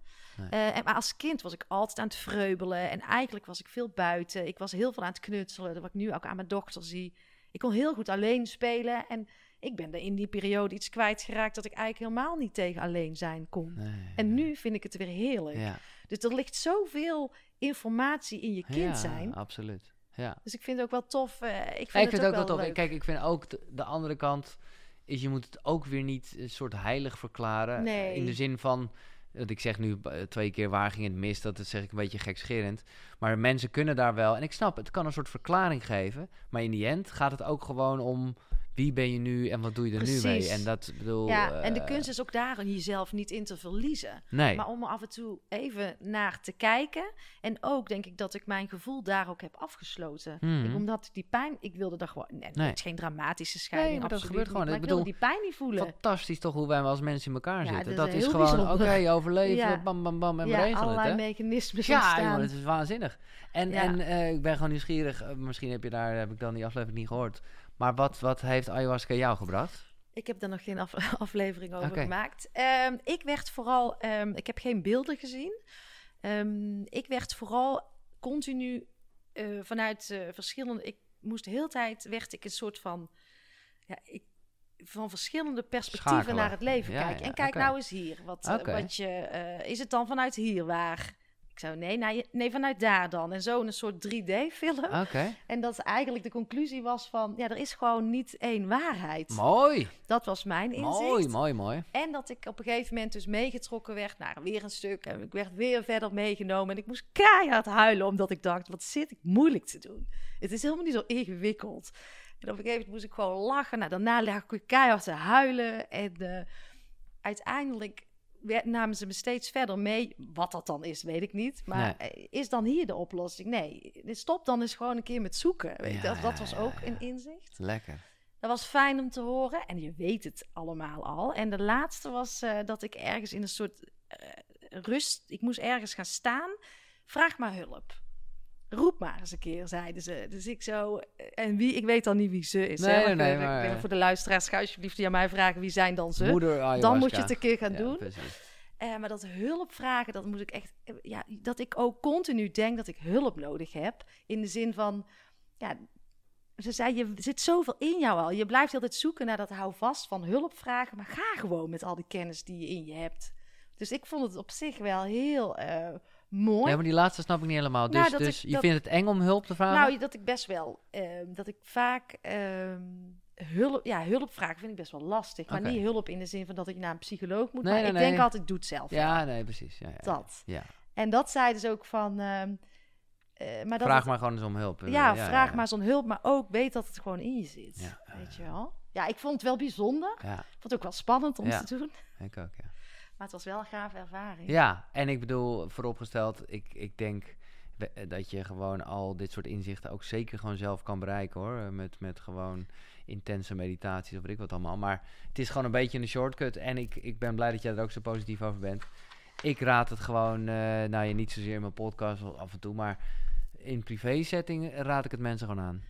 Eh, en, maar als kind was ik altijd aan het vreubelen. En eigenlijk was ik veel buiten. Ik was heel veel aan het knutselen. Dat wat ik nu ook aan mijn dochter zie. Ik kon heel goed alleen spelen. En ik ben er in die periode iets kwijtgeraakt dat ik eigenlijk helemaal niet tegen alleen zijn kon. Nee, En nu vind ik het weer heerlijk. Ja, Dus er ligt zoveel informatie in je kind ja, zijn. absoluut. Ja. Dus ik vind het ook wel tof. eh, ik vind, ik het vind het ook wel tof. leuk. Kijk, ik vind ook de, de andere kant is je moet het ook weer niet een soort heilig verklaren. Eh, Nee. In de zin van, dat ik zeg nu eh, twee keer waar ging het mis, dat zeg ik een beetje gekscherend. Maar mensen kunnen daar wel, en ik snap, het kan een soort verklaring geven. Maar in die end gaat het ook gewoon om wie ben je nu en wat doe je er nu mee. En dat bedoel. ja, en de eh, kunst is ook daarin jezelf niet in te verliezen. Nee. Maar om er af en toe even naar te kijken. En ook denk ik dat ik mijn gevoel daar ook heb afgesloten. Mhm. Ik, omdat ik die pijn, ik wilde daar gewoon. Nee, Nee. Het is geen dramatische scheiding. maar dat gebeurt gewoon. Ik bedoel, die pijn niet voelen. Fantastisch toch hoe wij als mensen in elkaar Ja, zitten. dat Dat is gewoon, oké, overleven, Ja. bam, bam, bam, en ja, regelen het. allerlei hè. mechanismes Ja, jongen, het is waanzinnig. En, Ja. en eh, ik ben gewoon nieuwsgierig. eh, misschien heb je daar, heb ik dan die aflevering niet gehoord. Maar wat, wat heeft ayahuasca jou gebracht? Ik heb daar nog geen af- aflevering over gemaakt. Ehm, ik werd vooral, ehm, ik heb geen beelden gezien. Ehm, ik werd vooral continu eh, vanuit eh, verschillende. Ik moest de hele tijd werd ik een soort van, ja, ik, van verschillende perspectieven Schakelen. naar het leven Ja, kijken. ja, en kijk nou eens hier. Wat, eh, wat je, is het dan vanuit hier waar? Zou nee, nee, nee, vanuit daar dan. En zo een soort 3D-film. Oké, En dat eigenlijk de conclusie was van, ja, er is gewoon niet één waarheid. mooi. Dat was mijn inzicht. Mooi, mooi, mooi. En dat ik op een gegeven moment dus meegetrokken werd naar weer een stuk. En ik werd weer verder meegenomen. En ik moest keihard huilen, omdat ik dacht, wat zit ik moeilijk te doen. Het is helemaal niet zo ingewikkeld. En op een gegeven moment moest ik gewoon lachen. Nou, daarna lag ik keihard te huilen. En eh, uiteindelijk namen ze me steeds verder mee. Wat dat dan is, weet ik niet. Maar eh, is dan hier de oplossing? Nee, stop dan eens gewoon een keer met zoeken. Weet je, Ja, dat, dat was ook een inzicht. Lekker. Dat was fijn om te horen. En je weet het allemaal al. En de laatste was eh, dat ik ergens in een soort eh, rust... Ik moest ergens gaan staan. Vraag maar hulp. Roep maar eens een keer, zeiden ze. Dus ik zo... eh, En wie? Ik weet dan niet wie ze is. Nee, hè? nee, Maar nee, ik maar, voor de luisteraars, ga alsjeblieft die aan mij vragen... wie zijn dan ze? Moeder ayahuasca. dan moet je het een keer gaan Ja, doen. precies. Eh, maar dat hulp vragen, dat moet ik echt. eh, Ja, dat ik ook continu denk dat ik hulp nodig heb. In de zin van. Ja, ze zei: Je zit zoveel in jou al. Je blijft altijd zoeken naar dat houvast van hulp vragen. Maar ga gewoon met al die kennis die je in je hebt. Dus ik vond het op zich wel heel mooi. Ja, maar die laatste snap ik niet helemaal. Dus, Nou, dus ik- je dat- vindt het eng om hulp te vragen? Nou, dat ik best wel, ehm, dat ik vaak ehm, hulp, ja, hulp vragen vind ik best wel lastig. Maar niet hulp in de zin van dat ik naar een psycholoog moet. Nee, maar nee, ik denk altijd, doe het zelf. ja, nee, precies. Ja, ja, Dat. Ja. En dat zeiden ze ook van. ehm, eh, maar dat Vraag het- maar gewoon eens om hulp. Ja, vraag maar zo'n hulp, maar ook weet dat het gewoon in je zit. Ja, weet je wel? Ja, ik vond het wel bijzonder. Ik vond het ook wel spannend om Ja. te doen. ik ook, ja. Maar het was wel een gave ervaring. Ja, en ik bedoel, vooropgesteld, ik, ik denk we- dat je gewoon al dit soort inzichten ook zeker gewoon zelf kan bereiken hoor. Eh, Met, met gewoon intense meditaties of weet ik wat allemaal. Maar het is gewoon een beetje een shortcut. En ik, ik ben blij dat jij er ook zo positief over bent. Ik raad het gewoon, eh, nou ja, niet zozeer in mijn podcast af en toe, maar in privé setting raad ik het mensen gewoon aan.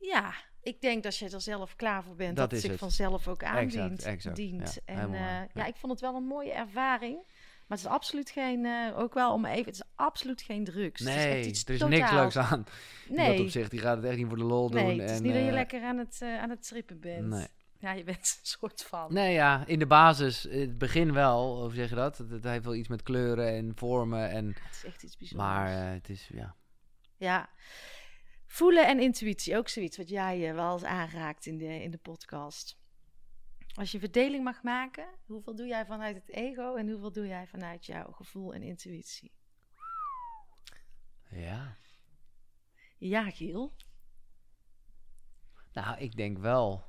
Ja, ik denk dat je er zelf klaar voor bent. Dat Dat, het zich het. vanzelf ook aandient. Exact, exact. Dient. Ja, en eh, ja. Ja. ik vond het wel een mooie ervaring. Maar het is absoluut geen, eh, ook wel om even, het is absoluut geen drugs. het is echt Nee, iets er is niks leuks aan. In dat Nee, opzicht, die gaat het echt niet voor de lol doen. nee het is en, niet dat je eh, lekker aan het, aan het trippen bent. Nee. Ja, je bent een soort van. Nee, ja, in de basis, het begin wel, hoe zeg je dat? Het, heeft wel iets met kleuren en vormen. En, Het is echt iets bijzonders. maar het is, ja. Ja. Voelen en intuïtie, ook zoiets wat jij eh, wel eens aanraakt in de, in de podcast. Als je verdeling mag maken, hoeveel doe jij vanuit het ego en hoeveel doe jij vanuit jouw gevoel en intuïtie? Ja. Ja, Giel. Nou, ik denk wel.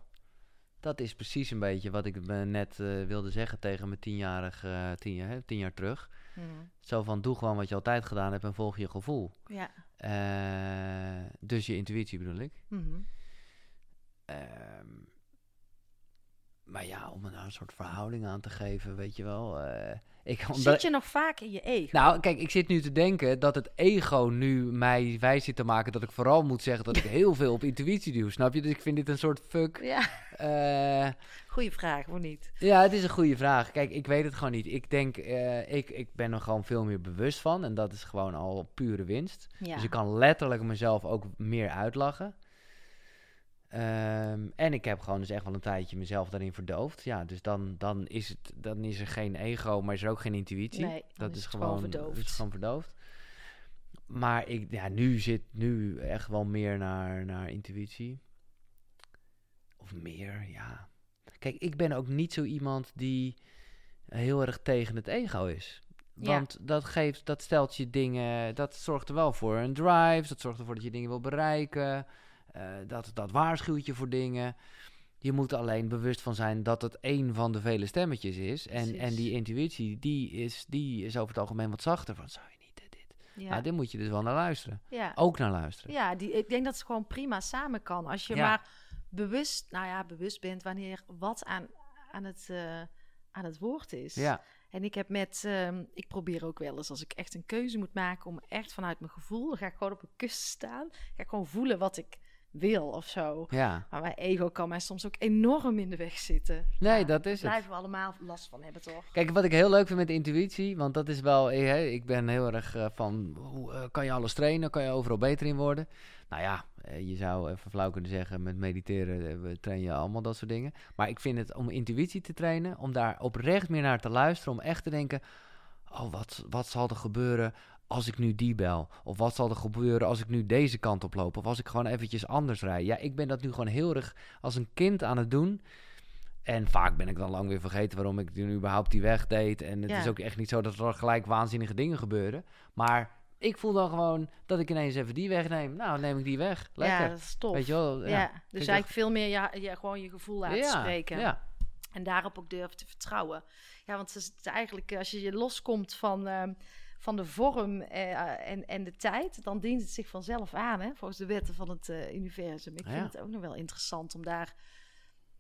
Dat is precies een beetje wat ik me net eh, wilde zeggen tegen mijn tienjarig, eh tien, jaar, hè, tien jaar terug. Zo van, doe gewoon wat je altijd gedaan hebt en volg je gevoel. Ja. Eh, dus je intuïtie bedoel ik. Mhm. Ehm, maar ja, om er nou een soort verhouding aan te geven, weet je wel. eh, ik, omdat, Zit je nog vaak in je ego? Nou, kijk, ik zit nu te denken dat het ego nu mij wijs zit te maken dat ik vooral moet zeggen dat ik heel veel op intuïtie doe. Snap je? Dus ik vind dit een soort fuck. Ja, Eh, goede vraag, hoe niet? ja, het is een goede vraag. Kijk, ik weet het gewoon niet. Ik denk, eh, ik, ik ben er gewoon veel meer bewust van. En dat is gewoon al pure winst. Ja. Dus ik kan letterlijk mezelf ook meer uitlachen. Ehm, en ik heb gewoon dus echt wel een tijdje mezelf daarin verdoofd. Ja, dus dan, dan, is, het, dan is er geen ego, maar is er ook geen intuïtie. Nee, dat is gewoon gewoon, verdoofd. is gewoon verdoofd. Maar ik, ja, nu zit nu echt wel meer naar, naar intuïtie. Of meer, ja. Kijk, ik ben ook niet zo iemand die heel erg tegen het ego is. Ja. Want dat geeft, dat stelt je dingen, dat zorgt er wel voor een drive. Dat zorgt ervoor dat je dingen wil bereiken. Eh, dat, dat waarschuwt je voor dingen. Je moet er alleen bewust van zijn dat het één van de vele stemmetjes is. En, en die intuïtie, die is, die is over het algemeen wat zachter. Van, zou je niet eh, dit? Ja. Nou, dit moet je dus wel naar luisteren. ja. Ook naar luisteren. Ja, die, ik denk dat het gewoon prima samen kan. Als je Ja. maar bewust, nou ja, bewust bent wanneer wat aan, aan, het, eh, aan het woord is. Ja, En ik heb met, ehm, ik probeer ook wel eens als ik echt een keuze moet maken om echt vanuit mijn gevoel, dan ga ik gewoon op een kussen staan, ga ik gewoon voelen wat ik wil of zo. ja. Maar mijn ego kan mij soms ook enorm in de weg zitten. Nee, Ja, dat is Daar het. blijven we allemaal last van hebben, toch? Kijk, wat ik heel leuk vind met intuïtie, want dat is wel, eh, ik ben heel erg eh, van, hoe, eh, kan je alles trainen, kan je overal beter in worden? Nou ja, je zou even flauw kunnen zeggen, met mediteren we train je allemaal dat soort dingen. Maar ik vind het om intuïtie te trainen, om daar oprecht meer naar te luisteren, om echt te denken, oh, wat, wat zal er gebeuren als ik nu die bel? Of wat zal er gebeuren als ik nu deze kant op loop? Of als ik gewoon eventjes anders rijd? Ja, ik ben dat nu gewoon heel erg als een kind aan het doen. En vaak ben ik dan lang weer vergeten waarom ik nu überhaupt die weg deed. En het Ja. is ook echt niet zo dat er gelijk waanzinnige dingen gebeuren. Maar ik voel dan gewoon dat ik ineens even die weg neem. Nou, neem ik die weg. Lekker. Ja, dat is tof. Weet je wel? Ja, Ja. dus eigenlijk veel meer ja, ja, gewoon je gevoel laten ja, spreken. Ja. En daarop ook durven te vertrouwen. Ja, want het is eigenlijk, eh, als je je loskomt van, ehm, van de vorm eh, en, en de tijd, dan dient het zich vanzelf aan, hè, volgens de wetten van het eh, universum. Ik vind Ja. het ook nog wel interessant om daar.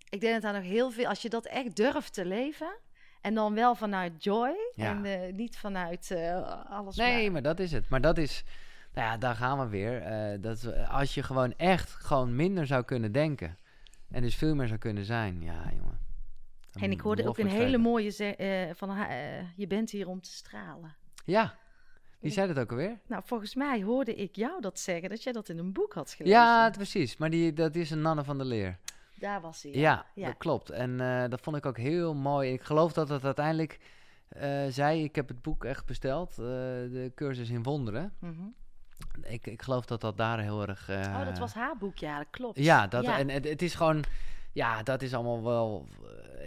Ik denk dat daar nog heel veel, als je dat echt durft te leven. En dan wel vanuit joy Ja. en eh, niet vanuit eh, alles. Nee, maar- maar dat is het. Maar dat is, nou ja, daar gaan we weer. Eh, dat als je gewoon echt gewoon minder zou kunnen denken. En dus veel meer zou kunnen zijn. Ja, jongen. En ik hoorde ook een hele mooie eh, van eh, je bent hier om te stralen. Ja, wie zei dat ook alweer? Nou, volgens mij hoorde ik jou dat zeggen, dat jij dat in een boek had gelezen. Ja, precies. Maar die, dat is een Nanne van der Leer. Daar was hij. Ja, ja. dat klopt. En eh, dat vond ik ook heel mooi. Ik geloof dat het uiteindelijk eh, zei, ik heb het boek echt besteld, eh, de cursus in wonderen. Mhm. Ik, ik geloof dat dat daar heel erg... Oh, dat was haar boek, ja, dat klopt. Ja, dat, Ja. en het, het is gewoon... Ja, dat is allemaal wel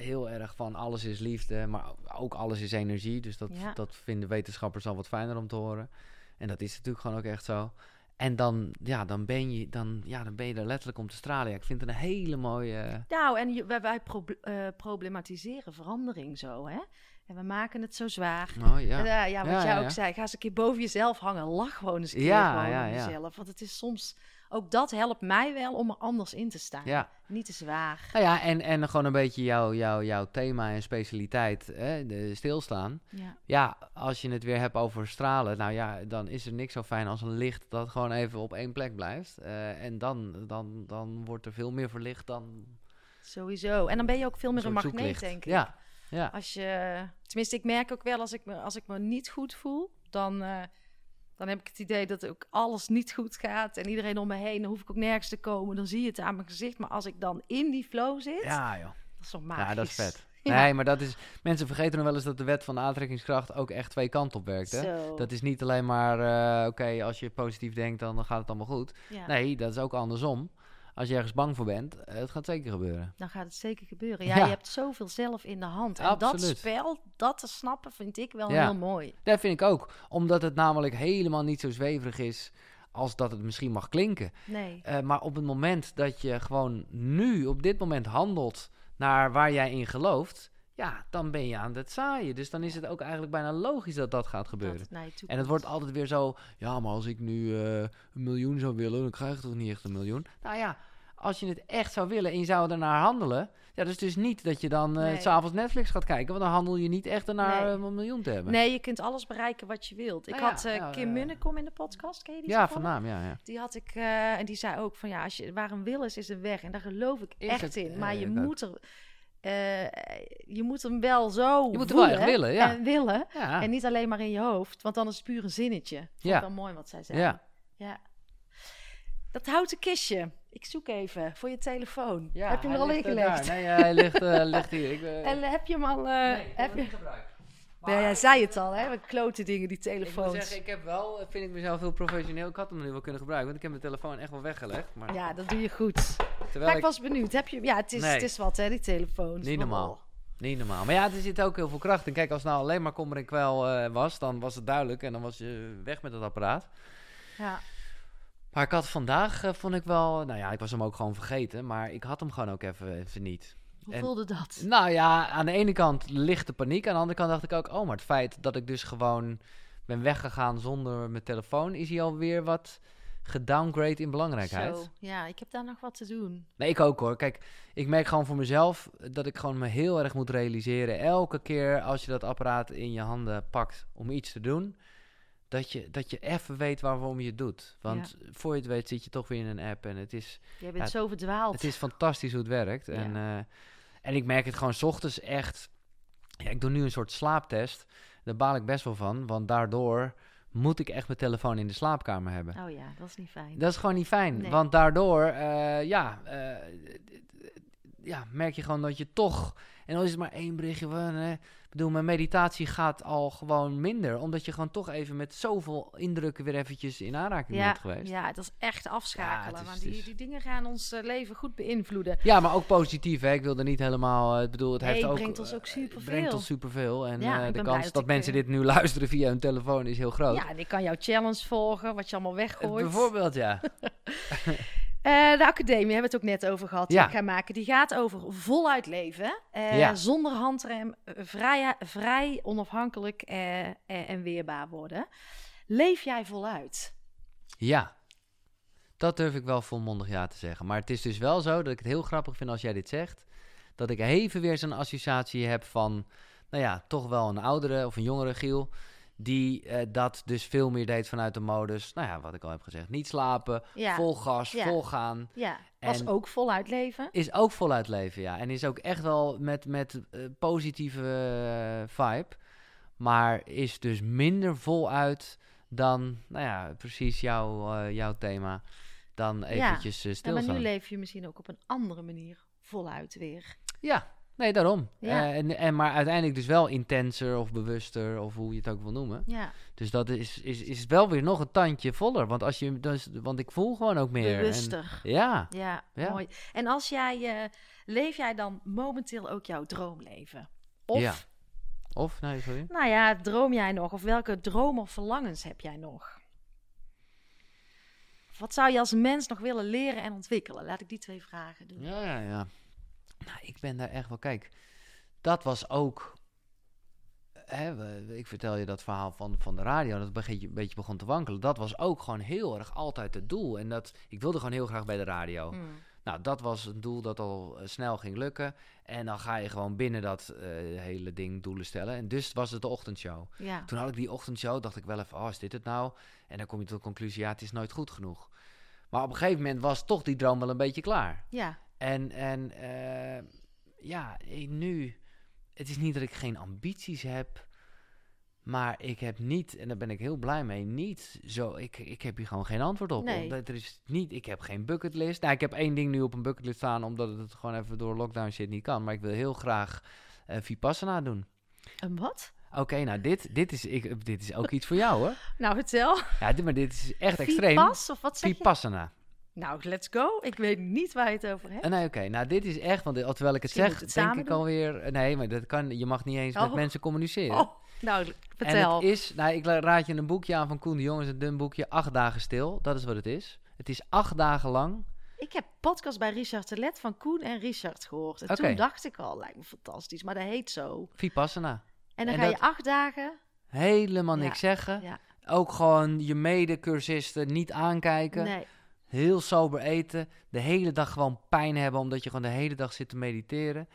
heel erg van alles is liefde, maar ook alles is energie. Dus dat, Ja. dat vinden wetenschappers al wat fijner om te horen. En dat is natuurlijk gewoon ook echt zo. En dan, ja, dan, ben, je, dan, ja, dan ben je er letterlijk om te stralen. Ja, ik vind het een hele mooie... Nou, en je, wij, eh, problematiseren verandering zo, hè. En we maken het zo zwaar. Oh ja. En, eh, ja, wat Ja, jij ja, ook zei, ga eens een keer boven jezelf hangen. Lach gewoon eens een keer Ja, ja. jezelf. Want het is soms, ook dat helpt mij wel om er anders in te staan. Ja. Niet te zwaar. Nou ja, en, en gewoon een beetje jouw jouw jouw thema en specialiteit, hè, de stilstaan. Ja. Ja, als je het weer hebt over stralen, nou ja, dan is er niks zo fijn als een licht dat gewoon even op één plek blijft. Eh, en dan, dan, dan wordt er veel meer verlicht dan Sowieso. En dan ben je ook veel meer een, soort magneet, zoeklicht. denk ik. Ja, ja. Als je, tenminste, ik merk ook wel als ik me, als ik me niet goed voel, dan, eh, dan heb ik het idee dat ook alles niet goed gaat en iedereen om me heen, dan hoef ik ook nergens te komen. Dan zie je het aan mijn gezicht. Maar als ik dan in die flow zit, Ja, joh. dat is magisch. Ja, dat is vet. Ja. Nee, maar dat is... Mensen vergeten nog wel eens dat de wet van de aantrekkingskracht ook echt twee kanten op werkt, hè? Zo. Dat is niet alleen maar, eh, oké, als je positief denkt, dan gaat het allemaal goed. ja. Nee, dat is ook andersom. Als je ergens bang voor bent, eh, het gaat zeker gebeuren. Dan gaat het zeker gebeuren. Ja, Ja. je hebt zoveel zelf in de hand. En dat spel, dat te snappen, vind ik wel Ja. heel mooi. Dat vind ik ook. Omdat het namelijk helemaal niet zo zweverig is als dat het misschien mag klinken. Nee. Eh, maar op het moment dat je gewoon nu, op dit moment handelt naar waar jij in gelooft, ja, dan ben je aan het zaaien. Dus dan is het ook eigenlijk bijna logisch dat dat gaat gebeuren. Dat het En het wordt altijd weer zo, ja, maar als ik nu eh, een miljoen zou willen, dan krijg ik toch niet echt een miljoen. Nou ja, als je het echt zou willen en je zou ernaar handelen, ja, dat is dus niet dat je dan eh, Nee. s s'avonds Netflix gaat kijken, want dan handel je niet echt ernaar Nee. om een miljoen te hebben. Nee, je kunt alles bereiken wat je wilt. Ik Nou ja, had eh, ja, Kim Munnekom in de podcast, ken je die ja, van naam, ja, ja. Die had ik, en die zei ook van ja, als je, waar een wil is, is een weg. En daar geloof ik Is echt het, in. Maar je moet er, eh, je moet hem wel zo Je moet er wel echt voelen willen, ja. En willen. ja. En niet alleen maar in je hoofd, want dan is het puur een zinnetje. Vond Ja. ik wel mooi wat zij zei. Ja. ja. Dat houten kistje. Ik zoek even voor je telefoon. Ja, heb je hem er al in ligt, gelegd? daar. Nee, hij ligt, eh, ligt hier. Ik, eh, En heb je hem al... nee, heb je... niet gebruikt. Nee, jij zei het al, hè? Wat klote dingen, die Ik moet telefoons. zeggen, ik heb wel, eh, vind ik mezelf heel professioneel. Ik had hem nu wel kunnen gebruiken, want ik heb mijn telefoon echt wel weggelegd. Maar Ja, dat doe je goed. terwijl Maar ik ik, was benieuwd. Heb je... Ja, het is, Nee. het is wat, hè, die telefoons. Niet Maar- normaal. Niet normaal. Maar ja, er zit ook heel veel kracht in. Kijk, als nou alleen maar kommer en kwel eh, was, dan was het duidelijk en dan was je weg met het apparaat. Ja. Maar ik had vandaag, eh, vond ik wel, nou ja, ik was hem ook gewoon vergeten, maar ik had hem gewoon ook even, even niet. Hoe En- voelde dat? Nou ja, aan de ene kant lichte paniek, aan de andere kant dacht ik ook, oh, maar het feit dat ik dus gewoon ben weggegaan zonder mijn telefoon, is hij alweer wat gedowngrade in belangrijkheid. Zo. Ja, ik heb daar nog wat te doen. Nee, ik ook hoor. Kijk, ik merk gewoon voor mezelf dat ik gewoon me heel erg moet realiseren. Elke keer als je dat apparaat in je handen pakt om iets te doen, dat je, dat je even weet waarom je het doet. Want voor je het weet zit je toch weer in een app en het is, Jij bent Ja, zo verdwaald. het is fantastisch hoe het werkt. Ja. En, eh, en ik merk het gewoon 's ochtends echt. Ja, ik doe nu een soort slaaptest. Daar baal ik best wel van, want daardoor moet ik echt mijn telefoon in de slaapkamer hebben. Oh ja, dat is niet fijn. Dat is gewoon niet fijn. Nee. Want daardoor, eh, ja, eh, ja, merk je gewoon dat je toch... En dan is het maar één berichtje van... eh, ik bedoel, mijn meditatie gaat al gewoon minder. Omdat je gewoon toch even met zoveel indrukken weer eventjes in aanraking ja, bent geweest. Ja. ja, het is echt afschakelen. Ja, is- want die, die dingen gaan ons eh, leven goed beïnvloeden. maar ook positief, hè. Ik wil er niet helemaal... eh, ik bedoel, het Nee, heeft het ook... brengt ons eh, ook superveel. brengt ons superveel. En Ja, eh, de kans dat, mensen eh, dit nu luisteren via hun telefoon is heel groot. Ja, en ik kan jouw challenge volgen, wat je allemaal Eh, weggooit. Bijvoorbeeld, ja. Eh, de academie hebben we het ook net over gehad. Die Ja. ik ga maken. Die gaat over voluit leven. eh, Ja. Zonder handrem. eh, Vrij, vrij onafhankelijk en weerbaar worden. Leef jij voluit? Ja, dat durf ik wel volmondig ja te zeggen. Maar het is dus wel zo dat ik het heel grappig vind als jij dit zegt. Dat ik even weer zo'n associatie heb van, nou ja, toch wel een oudere of een jongere Giel. Die eh, dat dus veel meer deed vanuit de modus, nou ja, wat ik al heb gezegd. Niet slapen, Ja. vol gas, Ja. vol gaan. Ja, was En- ook voluit leven. Is ook voluit leven, ja. En is ook echt wel met, met eh, positieve eh, vibe. Maar is dus minder voluit dan, nou ja, precies jouw, jouw thema. Dan eventjes eh, Ja, maar nu leef je misschien ook op een andere manier voluit weer. Ja, nee, daarom. Ja. Eh, en, en, maar uiteindelijk dus wel intenser of bewuster of hoe je het ook wil noemen. Ja, Dus dat is, is, is wel weer nog een tandje voller. Want, als je, dus, want ik voel gewoon ook meer. En- bewuster. ja, Ja, Ja. mooi. En als jij, eh, leef jij dan momenteel ook jouw droomleven? Of, Ja. of, nee, sorry. nou ja, droom jij nog? Of welke dromen of verlangens heb jij nog? Wat zou je als mens nog willen leren en ontwikkelen? Laat ik die twee vragen doen. Ja, ja, ja. Nou, ik ben daar echt wel... Kijk, dat was ook hè, we- ik vertel je dat verhaal van, van de radio, dat het een beetje, begon te wankelen. Dat was ook gewoon heel erg altijd het doel. En dat, ik wilde gewoon heel graag bij de radio. Mm. Nou, dat was een doel dat al eh, snel ging lukken. En dan ga je gewoon binnen dat eh, hele ding doelen stellen. En dus was het de ochtendshow. Ja. Toen had ik die ochtendshow, dacht ik wel even, oh, is dit het nou? En dan kom je tot de conclusie, ja, het is nooit goed genoeg. Maar op een gegeven moment was toch die droom wel een beetje klaar. Ja. En, en eh, ja, nu, het is niet dat ik geen ambities heb, maar ik heb niet, en daar ben ik heel blij mee, niet zo, ik, ik heb hier gewoon geen antwoord op. Nee. Omdat er is niet, ik heb geen bucketlist. Nou, ik heb één ding nu op een bucketlist staan, omdat het gewoon even door lockdown shit niet kan. Maar ik wil heel graag eh Vipassana doen. Een wat? Oké, nou dit, dit, is, ik, dit is ook iets voor jou hoor. Nou, vertel. Ja, dit, maar dit is echt extreem. Vipas, of wat zeg je? Nou, let's go. Ik weet niet waar je het over hebt. Eh, nee, oké. Nou, dit is echt, want eh, terwijl ik het Misschien zeg, het denk ik doen. alweer... eh, Nee, maar dat kan, je mag niet eens met Oh. mensen communiceren. Oh, nou, en vertel. het is, nou, ik raad je een boekje aan van Koen de Jong, een dun boekje, acht dagen stil. Dat is wat het is. Het is acht dagen lang. Ik heb podcast bij Richard Telet van Koen en Richard gehoord. En toen dacht ik al, lijkt me fantastisch. Maar dat heet zo. Vipassana. En dan En ga je acht dagen... Helemaal Ja, niks zeggen. ja. Ook gewoon je medecursisten niet aankijken. Nee. Heel sober eten. De hele dag gewoon pijn hebben, omdat je gewoon de hele dag zit te mediteren.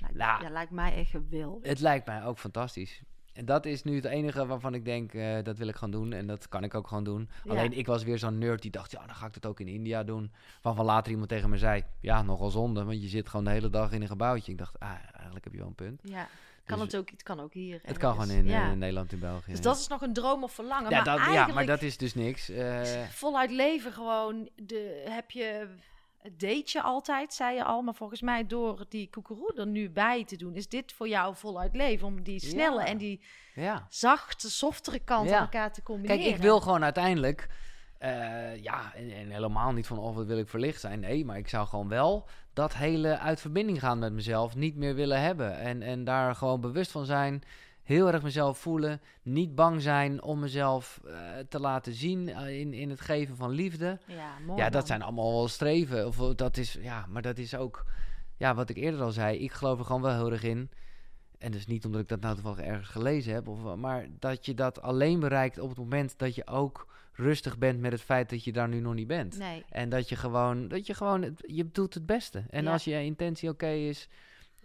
Lijkt, Nou. ja, lijkt mij echt geweldig. Het lijkt mij ook fantastisch. En dat is nu het enige waarvan ik denk, eh, dat wil ik gewoon doen. En dat kan ik ook gewoon doen. Ja. Alleen ik was weer zo'n nerd die dacht, ja, dan ga ik dat ook in India doen. Waarvan later iemand tegen me zei, ja, nogal zonde. Want je zit gewoon de hele dag in een gebouwtje. Ik dacht, ah, eigenlijk heb je wel een punt. Ja. Kan Dus het ook, het kan ook hier. Het kan ergens. gewoon in Ja. eh, Nederland en België. Dus dat is nog een droom of verlangen. ja, maar dat, eigenlijk ja, maar dat is dus niks. Eh, voluit leven gewoon. De, heb je, deed je altijd, zei je al. Maar volgens mij door die koekeroe er nu bij te doen... is dit voor jou voluit leven. Om die snelle Ja. en die ja. zachte, softere kant Ja. aan elkaar te combineren. Kijk, ik wil gewoon uiteindelijk, eh, ja, en, en helemaal niet van, oh, wat wil ik verlicht zijn. Nee, maar ik zou gewoon wel dat hele uit verbinding gaan met mezelf niet meer willen hebben. En, en daar gewoon bewust van zijn, heel erg mezelf voelen, niet bang zijn om mezelf eh, te laten zien eh, in, in het geven van liefde. Ja, mooi ja, dat man. zijn allemaal wel streven. Of eh, dat is, ja, maar dat is ook, ja, wat ik eerder al zei, ik geloof er gewoon wel heel erg in. En dus niet omdat ik dat nou toevallig ergens gelezen heb, of, maar dat je dat alleen bereikt op het moment dat je ook rustig bent met het feit dat je daar nu nog niet bent. Nee, En dat je gewoon, dat je gewoon, het- je doet het beste. En Ja. als je intentie oké is,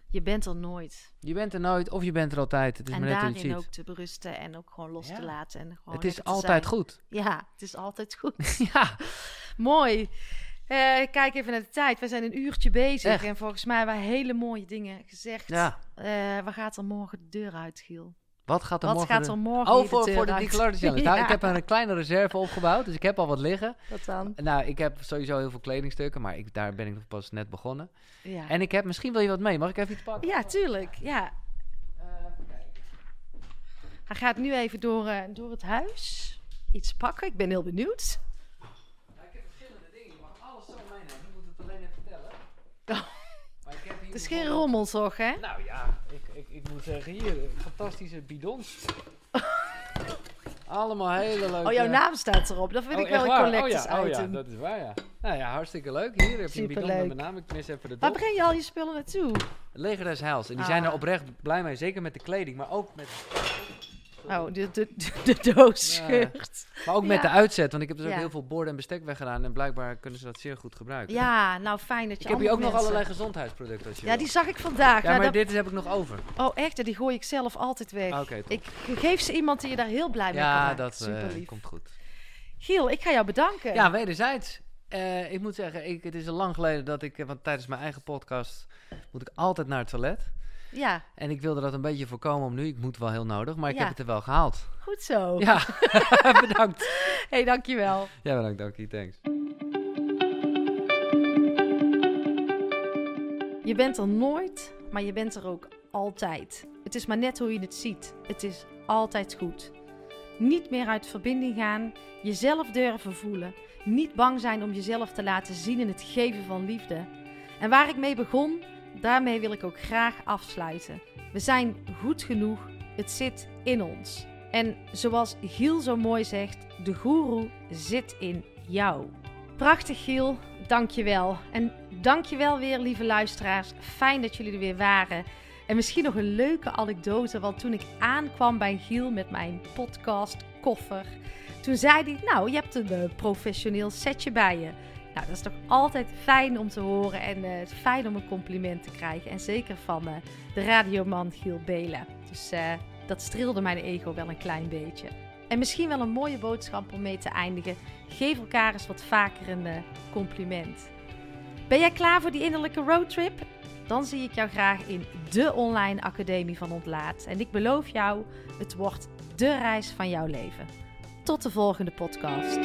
je bent er nooit. je bent er nooit of je bent er altijd. Het is en maar net daarin ook te berusten en ook gewoon los Ja. te laten. En gewoon Het is altijd zijn. goed. Ja, het is altijd goed. ja, Mooi. Eh, kijk even naar de tijd. We zijn een uurtje bezig. Echt? En volgens mij hebben we hele mooie dingen gezegd. ja. Eh, waar gaat er morgen de deur uit, Giel? Wat gaat er Wat morgen... gaat de- er morgen Oh, voor, deur voor de Challenge. Nou, Ja. ik heb een kleine reserve opgebouwd, dus ik heb al wat liggen. Wat dan? Nou, ik heb sowieso heel veel kledingstukken, maar ik, daar ben ik nog pas net begonnen. Ja, En ik heb, misschien wil je wat mee. Mag ik even iets pakken? ja tuurlijk. Ja. Eh. Hij gaat nu even door, eh, door het huis. Iets pakken. Ik ben heel benieuwd. Ja, ik heb verschillende dingen. Je mag alles zo meenemen. Je moet het alleen even vertellen. Oh. Maar ik heb hier Het is geen rommel, toch, hè? Nou ja, moet zeggen, hier, fantastische bidons. Allemaal hele leuke... Oh, jouw naam staat erop. Dat vind Oh, ik wel een waar? collectors oh, ja, oh ja, item. dat is waar, ja. Nou ja, hartstikke leuk. Hier heb je een bidon met mijn naam. Ik mis even de Waar dop. breng je al je spullen naartoe? Het leger des heils. En die Ah. zijn er oprecht blij mee. Zeker met de kleding, maar ook met, Oh, de, de, de, de doos Ja. maar ook met Ja. de uitzet. Want ik heb dus ook heel veel borden en bestek weggedaan. En blijkbaar kunnen ze dat zeer goed gebruiken. Ja, nou fijn dat je ik heb hier ook nog allerlei gezondheidsproducten als je Ja, wil. die zag ik vandaag. Ja, Nou, maar dat- dit heb ik nog over. Oh, echt? Die gooi ik zelf altijd weg. Ah, Oké, ik geef ze iemand die je daar heel blij mee kan Ja, dat eh, komt goed. Giel, ik ga jou bedanken. Ja, wederzijds. Eh, ik moet zeggen, ik, het is al lang geleden dat ik, eh, want tijdens mijn eigen podcast moet ik altijd naar het toilet. Ja, En ik wilde dat een beetje voorkomen om nu. Ik moet wel heel nodig, maar ik Ja. heb het er wel gehaald. goed zo. Ja, bedankt. hey, dankjewel. Ja, bedankt, Dokie. Thanks. Je bent er nooit, maar je bent er ook altijd. Het is maar net hoe je het ziet. Het is altijd goed. Niet meer uit verbinding gaan, jezelf durven voelen. Niet bang zijn om jezelf te laten zien in het geven van liefde. En waar ik mee begon, daarmee wil ik ook graag afsluiten. We zijn goed genoeg, het zit in ons. En zoals Giel zo mooi zegt, de goeroe zit in jou. Prachtig Giel, dankjewel. En dankjewel weer lieve luisteraars. Fijn dat jullie er weer waren. En misschien nog een leuke anekdote, want toen ik aankwam bij Giel met mijn podcast koffer, toen zei hij, nou, je hebt een uh, professioneel setje bij je. Nou, dat is toch altijd fijn om te horen en uh, fijn om een compliment te krijgen. En zeker van uh, de radioman Giel Belen. Dus dat streelde mijn ego wel een klein beetje. En misschien wel een mooie boodschap om mee te eindigen. Geef elkaar eens wat vaker een compliment. Ben jij klaar voor die innerlijke roadtrip? Dan zie ik jou graag in de online academie van Ontlaat. En ik beloof jou, het wordt de reis van jouw leven. Tot de volgende podcast.